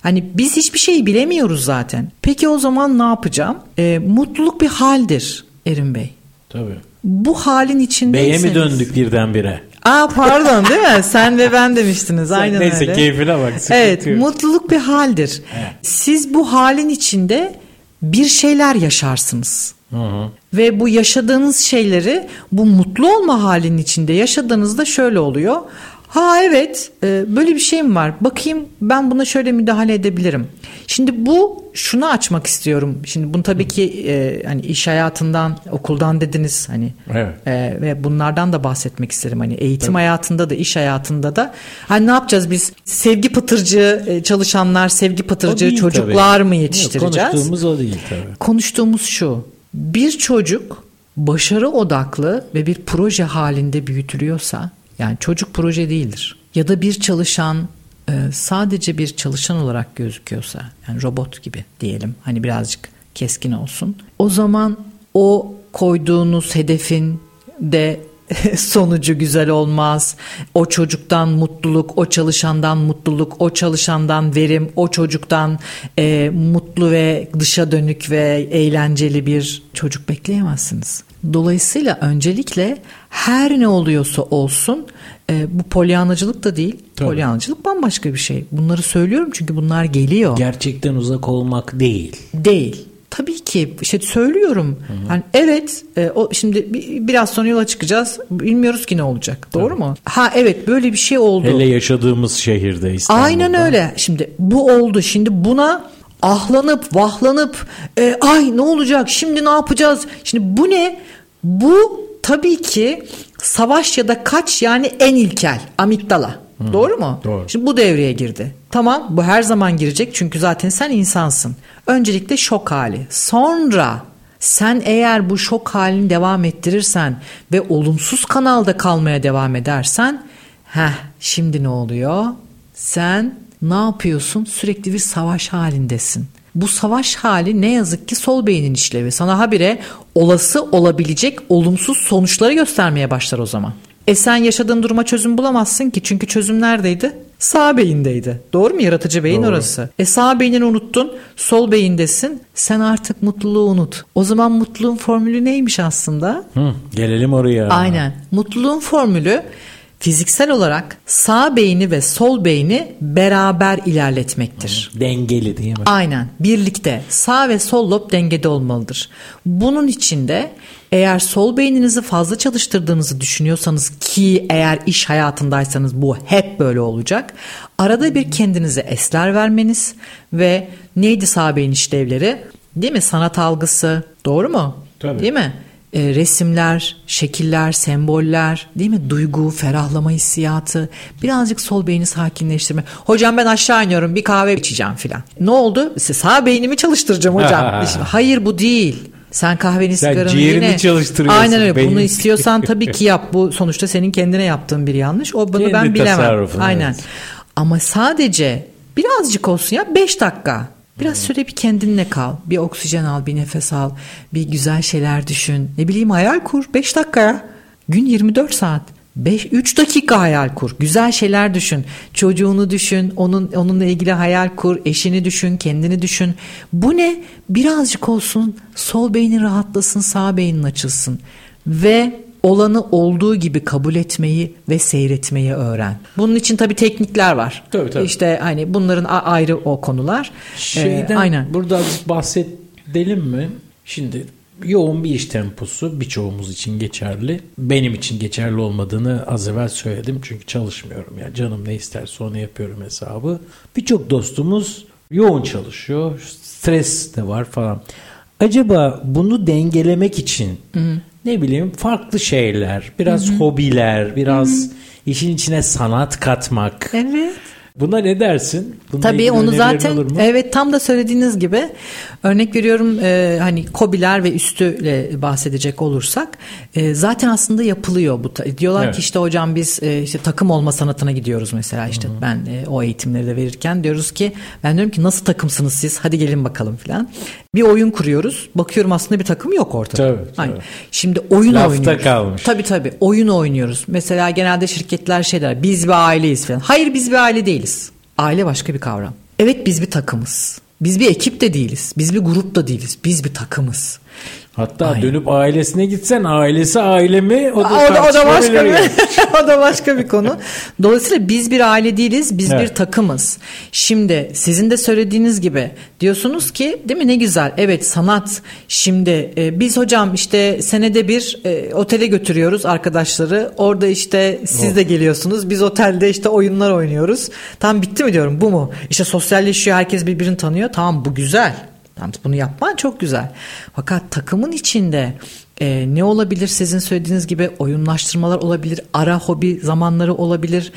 Hani biz hiçbir şeyi bilemiyoruz zaten. Peki o zaman ne yapacağım? E, mutluluk bir haldir Erin Bey. Tabii bu halin içindeyseniz. Beye mi döndük birdenbire? Aa pardon değil mi? Sen ve ben demiştiniz. Sen, Aynen neyse, öyle. Neyse keyfine bak. Evet yok. mutluluk bir haldir. Evet. Siz bu halin içinde bir şeyler yaşarsınız. Hı hı. Ve bu yaşadığınız şeyleri bu mutlu olma halinin içinde yaşadığınızda şöyle oluyor. Ha evet e, böyle bir şey mi var? Bakayım ben buna şöyle müdahale edebilirim. Şimdi bu şunu açmak istiyorum. Şimdi bunu tabii ki e, hani iş hayatından, okuldan dediniz hani evet. e, ve bunlardan da bahsetmek isterim. Hani eğitim evet. hayatında da, iş hayatında da. Hani ne yapacağız biz? Sevgi pıtırcı e, çalışanlar, sevgi pıtırcı çocuklar tabii. mı yetiştireceğiz? Yok, konuştuğumuz o değil tabii. Konuştuğumuz şu. Bir çocuk başarı odaklı ve bir proje halinde büyütülüyorsa yani çocuk proje değildir. Ya da bir çalışan sadece bir çalışan olarak gözüküyorsa yani robot gibi diyelim hani birazcık keskin olsun. O zaman o koyduğunuz hedefin de sonucu güzel olmaz. O çocuktan mutluluk, o çalışandan mutluluk, o çalışandan verim, o çocuktan e, mutlu ve dışa dönük ve eğlenceli bir çocuk bekleyemezsiniz. Dolayısıyla öncelikle her ne oluyorsa olsun e, bu polyanacılık da değil. Tabii. Polyanacılık bambaşka bir şey. Bunları söylüyorum çünkü bunlar geliyor. Gerçekten uzak olmak değil. Değil. Tabii ki işte söylüyorum. Hı Yani evet e, o şimdi biraz sonra yola çıkacağız. Bilmiyoruz ki ne olacak. Doğru Tabii. mu? Ha evet böyle bir şey oldu. Hele yaşadığımız şehirde İstanbul'da. Aynen öyle. Şimdi bu oldu. Şimdi buna ahlanıp vahlanıp e, ay ne olacak şimdi ne yapacağız? Şimdi bu ne? Bu tabii ki savaş ya da kaç yani en ilkel amigdala. Hı. Doğru mu? Doğru. Şimdi bu devreye girdi. Tamam bu her zaman girecek çünkü zaten sen insansın. Öncelikle şok hali. Sonra sen eğer bu şok halini devam ettirirsen ve olumsuz kanalda kalmaya devam edersen heh şimdi ne oluyor? Sen ne yapıyorsun? Sürekli bir savaş halindesin. Bu savaş hali ne yazık ki sol beynin işlevi. Sana habire olası olabilecek olumsuz sonuçları göstermeye başlar o zaman. E sen yaşadığın duruma çözüm bulamazsın ki çünkü çözüm neredeydi? Sağ beyindeydi. Doğru mu? Yaratıcı beyin Doğru. orası. E sağ beynini unuttun, sol beyindesin. Sen artık mutluluğu unut. O zaman mutluluğun formülü neymiş aslında? Hı, gelelim oraya. Aynen. Mutluluğun formülü fiziksel olarak sağ beyni ve sol beyni beraber ilerletmektir. Dengeli değil mi? Aynen. Birlikte sağ ve sol lob dengede olmalıdır. Bunun için de eğer sol beyninizi fazla çalıştırdığınızı düşünüyorsanız ki eğer iş hayatındaysanız bu hep böyle olacak. Arada bir kendinize esler vermeniz ve neydi sağ beyin işlevleri? Değil mi? Sanat algısı. Doğru mu? Tabii. Değil mi? E, resimler, şekiller, semboller, değil mi? Duygu, ferahlama hissiyatı, birazcık sol beyni sakinleştirme. Hocam ben aşağı iniyorum bir kahve içeceğim filan. Ne oldu? Sağ beynimi çalıştıracağım hocam. Hayır bu değil. Sen kahveni Sen sigaranı ciğerini yine. çalıştırıyorsun, Aynen öyle. Bunu beynini istiyorsan tabii ki yap. Bu sonuçta senin kendine yaptığın bir yanlış. O bunu Kendi ben bilemem. Aynen. evet. Ama sadece birazcık olsun ya 5 dakika. Biraz süre bir kendinle kal. Bir oksijen al, bir nefes al. Bir güzel şeyler düşün. Ne bileyim hayal kur. 5 dakika. Gün 24 saat. 5 3 dakika hayal kur. Güzel şeyler düşün. Çocuğunu düşün, onun onunla ilgili hayal kur, eşini düşün, kendini düşün. Bu ne? Birazcık olsun sol beynin rahatlasın, sağ beynin açılsın ve olanı olduğu gibi kabul etmeyi ve seyretmeyi öğren. Bunun için tabii teknikler var. Tabii, tabii. İşte hani bunların ayrı o konular. Şeyden Ee, aynen. burada bahsedelim mi? Şimdi yoğun bir iş temposu birçoğumuz için geçerli. Benim için geçerli olmadığını az evvel söyledim. Çünkü çalışmıyorum. Yani canım ne isterse onu yapıyorum hesabı. Birçok dostumuz yoğun çalışıyor. Stres de var falan. Acaba bunu dengelemek için ne bileyim farklı şeyler, biraz hobiler, biraz işin içine sanat katmak. Evet. Buna ne dersin? Bununla Tabii onu zaten evet tam da söylediğiniz gibi örnek veriyorum e, hani kobiler ve üstüyle bahsedecek olursak e, zaten aslında yapılıyor bu diyorlar Evet. ki işte hocam biz e, işte takım olma sanatına gidiyoruz mesela işte ben e, o eğitimleri de verirken diyoruz ki ben diyorum ki nasıl takımsınız siz hadi gelin bakalım filan bir oyun kuruyoruz bakıyorum aslında bir takım yok ortada. Tabii, tabii. Aynen. Şimdi oyun Lafta oynuyoruz. kalmış. Tabii tabii oyun oynuyoruz. Mesela genelde şirketler şey der biz bir aileyiz falan. Hayır biz bir aile değiliz. Aile başka bir kavram. Evet biz bir takımız. Biz bir ekip de değiliz. Biz bir grup da değiliz. Biz bir takımız. Hatta Aynen. dönüp ailesine gitsen ailesi aile mi? O da, O da, o da başka bir o da başka bir konu. Dolayısıyla biz bir aile değiliz, biz Evet. bir takımız. Şimdi sizin de söylediğiniz gibi diyorsunuz ki değil mi ne güzel. Evet sanat. Şimdi e, biz hocam işte senede bir e, otele götürüyoruz arkadaşları. Orada işte siz de geliyorsunuz. Biz otelde işte oyunlar oynuyoruz. Tam bitti mi diyorum bu mu? İşte sosyalleşiyor herkes birbirini tanıyor. Tamam bu güzel. Tamam, bunu yapman çok güzel. Fakat takımın içinde e, ne olabilir sizin söylediğiniz gibi oyunlaştırmalar olabilir, ara hobi zamanları olabilir.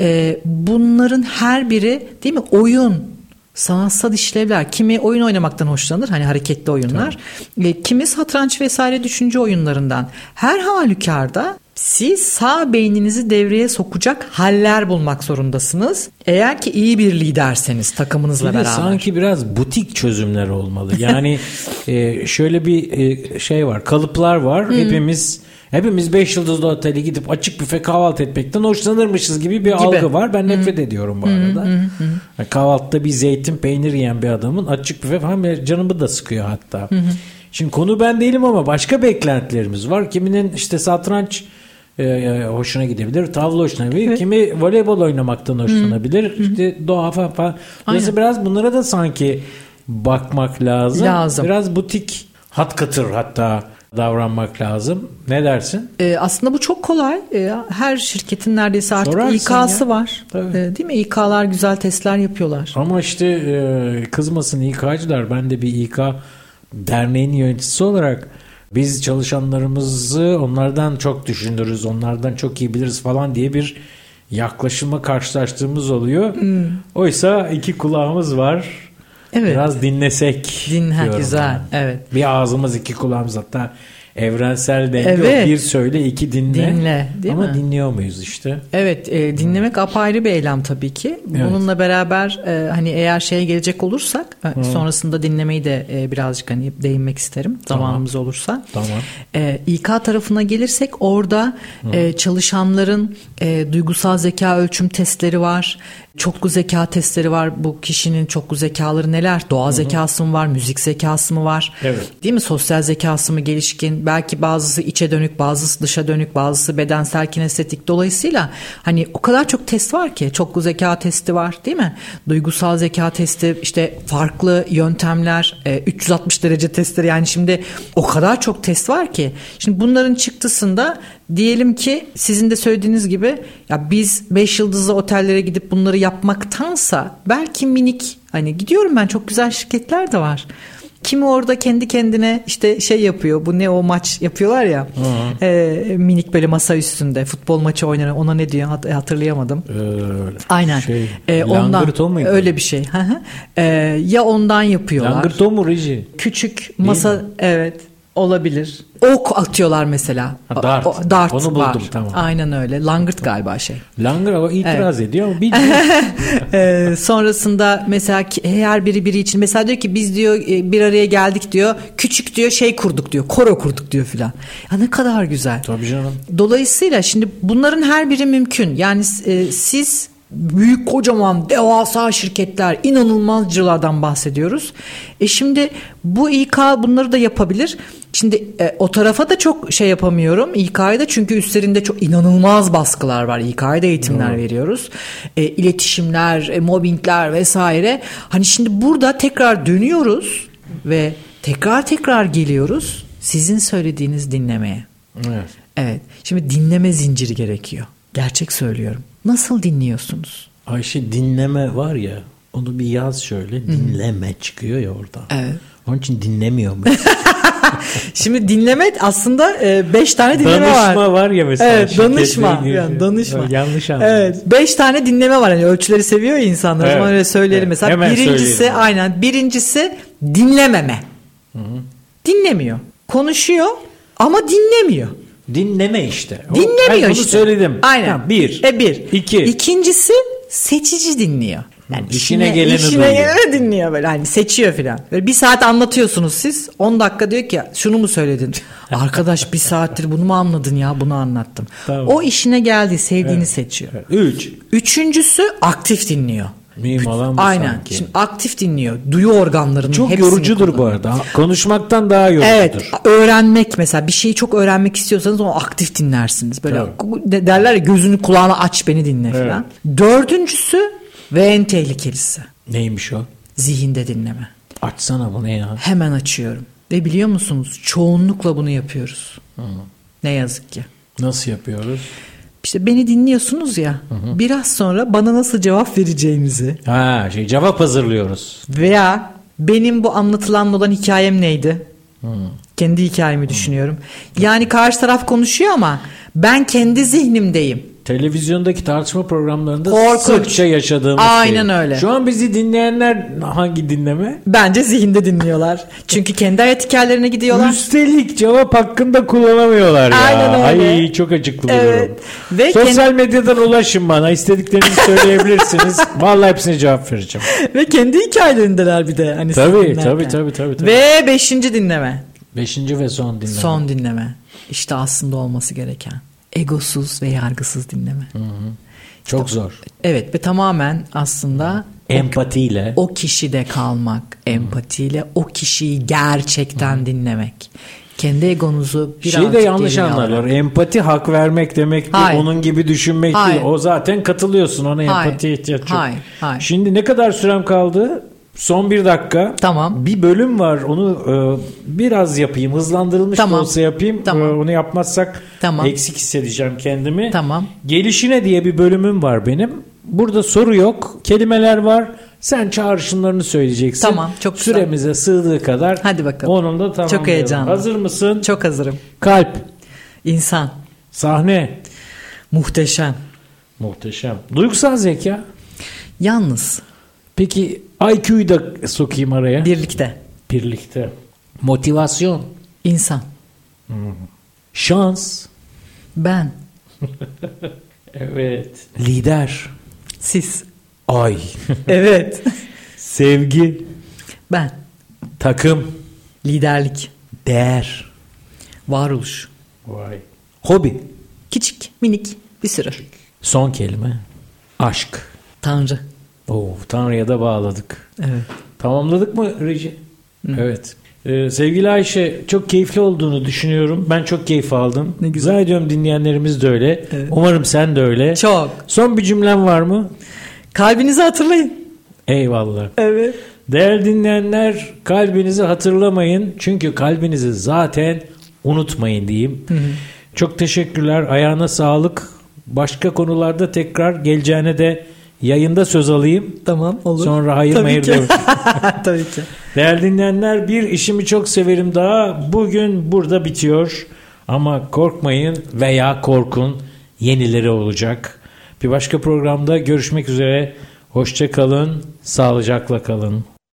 E, bunların her biri değil mi oyun, sanatsal işlevler. Kimi oyun oynamaktan hoşlanır hani hareketli oyunlar. E, kimi satranç vesaire düşünce oyunlarından. Her halükarda siz sağ beyninizi devreye sokacak haller bulmak zorundasınız. Eğer ki iyi bir liderseniz takımınızla Bir beraber. sanki biraz butik çözümler olmalı. Yani e, şöyle bir e, şey var. Kalıplar var. Hepimiz hepimiz 5 yıldızlı otele gidip açık büfe kahvaltı etmekten hoşlanırmışız gibi bir algı var. Ben nefret ediyorum bu arada. Yani Kahvaltıda bir zeytin peynir yiyen bir adamın açık büfe falan canımı da sıkıyor hatta. Şimdi konu ben değilim ama başka beklentilerimiz var. Kiminin işte satranç e, e, hoşuna gidebilir. Tavla hoşuna gidebilir. Kimi voleybol oynamaktan hoşlanabilir. İşte doğa falan falan. Dolayısıyla biraz bunlara da sanki bakmak lazım. Lazım. Biraz butik hat katır hatta davranmak lazım. Ne dersin? Ee, aslında bu çok kolay. Ee, her şirketin neredeyse artık Sorarsın İK'sı ya. var. Tabii. Ee, değil mi? İK'lar güzel testler yapıyorlar. Ama işte e, kızmasın İK'cılar. Ben de bir İK derneğinin yöneticisi olarak biz çalışanlarımızı onlardan çok düşünürüz, onlardan çok iyi biliriz falan diye bir yaklaşıma karşılaştığımız oluyor. Oysa iki kulağımız var. Evet. Biraz dinlesek. Dinle güzel. ben. Evet. Bir ağzımız iki kulağımız hatta evrensel denge Evet. bir söyle iki dinle. Dinle, değil Ama mi? dinliyor muyuz işte? Evet, e, dinlemek apayrı bir eylem tabii ki. Evet. Bununla beraber e, hani eğer şeye gelecek olursak e, sonrasında dinlemeyi de e, birazcık hani değinmek isterim zamanımız olursa. Tamam. E, İK tarafına gelirsek orada e, çalışanların e, duygusal zeka ölçüm testleri var. Çoklu zeka testleri var. Bu kişinin çoklu zekaları neler? Doğa zekası mı var? Müzik zekası mı var? Evet. Değil mi? Sosyal zekası mı gelişkin? Belki bazısı içe dönük, bazısı dışa dönük, bazısı bedensel kinestetik. Dolayısıyla hani o kadar çok test var ki. Çoklu zeka testi var değil mi? Duygusal zeka testi, işte farklı yöntemler, e, 360 derece testleri. Yani şimdi o kadar çok test var ki. Şimdi bunların çıktısında diyelim ki sizin de söylediğiniz gibi ya biz 5 yıldızlı otellere gidip bunları yapmaktansa belki minik hani gidiyorum ben çok güzel şirketler de var Kimi orada kendi kendine işte şey yapıyor. Bu ne o maç yapıyorlar ya. E, minik böyle masa üstünde futbol maçı oynanan ona ne diyor hat- hatırlayamadım. Ee, Aynen. Şey, E, ondan muydu? öyle bir şey. E, ya ondan yapıyorlar. Langırto mu Reji? Küçük masa evet olabilir. Ok atıyorlar mesela. Ha, dart. O, dart Onu buldum, var. tamam. Aynen öyle. Langırt galiba şey. Langır ama itiraz ediyor ama bir Ee, sonrasında mesela her biri biri için mesela diyor ki biz diyor e, bir araya geldik diyor. Küçük diyor şey kurduk diyor. Koro kurduk diyor filan. Ya ne kadar güzel. Tabii canım. Dolayısıyla şimdi bunların her biri mümkün. Yani e, siz büyük kocaman devasa şirketler inanılmazcılardan bahsediyoruz. E şimdi bu İK bunları da yapabilir. Şimdi e, o tarafa da çok şey yapamıyorum. İK'ya da çünkü üstlerinde çok inanılmaz baskılar var. İK'ya da eğitimler veriyoruz. E, iletişimler, e, mobbingler vesaire. Hani şimdi burada tekrar dönüyoruz ve tekrar tekrar geliyoruz sizin söylediğiniz dinlemeye. Evet. Evet. Şimdi dinleme zinciri gerekiyor. Gerçek söylüyorum. Nasıl dinliyorsunuz? Ayşe dinleme var ya onu bir yaz şöyle dinleme çıkıyor ya orada. Evet. Onun için dinlemiyor mu? Şimdi dinleme aslında 5 tane dinleme var. danışma var ya mesela. Evet, danışma. Yani danışma. Yanlış anladım. Evet, 5 tane dinleme var. Hani ölçüleri seviyor ya insanlar. O Evet, zaman öyle söyleyelim evet. mesela. Hemen birincisi söyleyelim. aynen. Birincisi dinlememe. Dinlemiyor. Konuşuyor ama dinlemiyor. Dinleme işte. O- Dinlemiyor bunu işte. söyledim. Aynen. Tamam, bir. E bir. İki. İkincisi seçici dinliyor. Yani işine geleni işine duyuyor. geleni dinliyor böyle hani seçiyor filan. Böyle bir saat anlatıyorsunuz siz 10 dakika diyor ki şunu mu söyledin? Arkadaş bir saattir bunu mu anladın ya bunu anlattım. Tamam. O işine geldi sevdiğini seçiyor. Üç. Üçüncüsü aktif dinliyor. Mühim olan bu Aynen. sanki. Şimdi aktif dinliyor. Duyu organlarının Çok hepsini yorucudur bu kullanıyor. arada. Konuşmaktan daha yorucudur. Evet öğrenmek mesela bir şeyi çok öğrenmek istiyorsanız onu aktif dinlersiniz. Böyle de- derler ya gözünü kulağını aç beni dinle Evet. falan. Dördüncüsü ve en tehlikelisi Neymiş o? zihinde dinleme. Açsana bu ne ya? Hemen açıyorum. Ve biliyor musunuz çoğunlukla bunu yapıyoruz. Ne yazık ki. Nasıl yapıyoruz? İşte beni dinliyorsunuz ya biraz sonra bana nasıl cevap vereceğimizi Ha şey cevap hazırlıyoruz. veya benim bu anlatılan olan hikayem neydi? Kendi hikayemi düşünüyorum. Yani karşı taraf konuşuyor ama ben kendi zihnimdeyim. Televizyondaki tartışma programlarında Korkunç. sıkça yaşadığımız Aynen şey. öyle. Şu an bizi dinleyenler hangi dinleme? Bence zihinde dinliyorlar. Çünkü kendi hayat hikayelerine gidiyorlar. Üstelik cevap hakkında kullanamıyorlar ya. Aynen öyle. Ay çok acıklı Evet. buluyorum. Ve Sosyal medyadan ulaşın bana. İstediklerinizi söyleyebilirsiniz. Vallahi hepsine cevap vereceğim. Ve kendi hikayelerindeler bir de. Hani Tabii, tabii, tabii, tabii, tabii. Ve beşinci dinleme. Beşinci ve son dinleme. Son dinleme. İşte aslında olması gereken. Egosuz ve yargısız dinleme. Çok zor. Evet ve tamamen aslında Empatiyle. o kişide kalmak, empatiyle o kişiyi gerçekten dinlemek. Kendi egonuzu birazcık Şeyi de yanlış anlarlar. alarak. Empati hak vermek demek değil. Hayır. Onun gibi düşünmek Hayır. değil. O zaten katılıyorsun. Ona Hayır. empatiye ihtiyaç yok. Hayır. Hayır. Şimdi ne kadar sürem kaldı? Son bir dakika. Tamam. Bir bölüm var. Onu e, biraz yapayım. Hızlandırılmış Tamam. da olsa yapayım. Tamam. E, onu yapmazsak Tamam. eksik hissedeceğim kendimi. Tamam. Gelişine diye bir bölümüm var benim. Burada soru yok. Kelimeler var. Sen çağrışımlarını söyleyeceksin. Tamam, çok güzel. Süremize sığdığı kadar. Hadi bakalım. Onun da tamam. Çok heyecanlı. Hazır mısın? Çok hazırım. Kalp. İnsan. Sahne. Muhteşem. Muhteşem. Duygusal zeka. Yalnız. Peki IQ'yu da sokayım araya. Birlikte. Birlikte. Motivasyon. İnsan. Şans. Ben. Evet. Lider. Siz. Ay. Evet. Sevgi. ben. Takım. Liderlik. Değer. Varoluş. Vay. Hobi. Küçük, minik, bir sürü. Son kelime. Aşk. Tanrı. Oo, Tanrı'ya da bağladık. Evet. Tamamladık mı Reji? Evet. Ee, sevgili Ayşe çok keyifli olduğunu düşünüyorum. Ben çok keyif aldım. Ne güzel. Zannediyorum dinleyenlerimiz de öyle. Evet. Umarım sen de öyle. Çok. Son bir cümlem var mı? Kalbinizi hatırlayın. Eyvallah. Evet. Değerli dinleyenler kalbinizi hatırlamayın. Çünkü kalbinizi zaten unutmayın diyeyim. Çok teşekkürler. Ayağına sağlık. Başka konularda tekrar geleceğine de yayında söz alayım. Tamam olur. Sonra hayır Tabii hayır ki. Tabii ki. Değerli dinleyenler bir işimi çok severim daha bugün burada bitiyor. Ama korkmayın veya korkun yenileri olacak. Bir başka programda görüşmek üzere. Hoşça kalın, sağlıcakla kalın.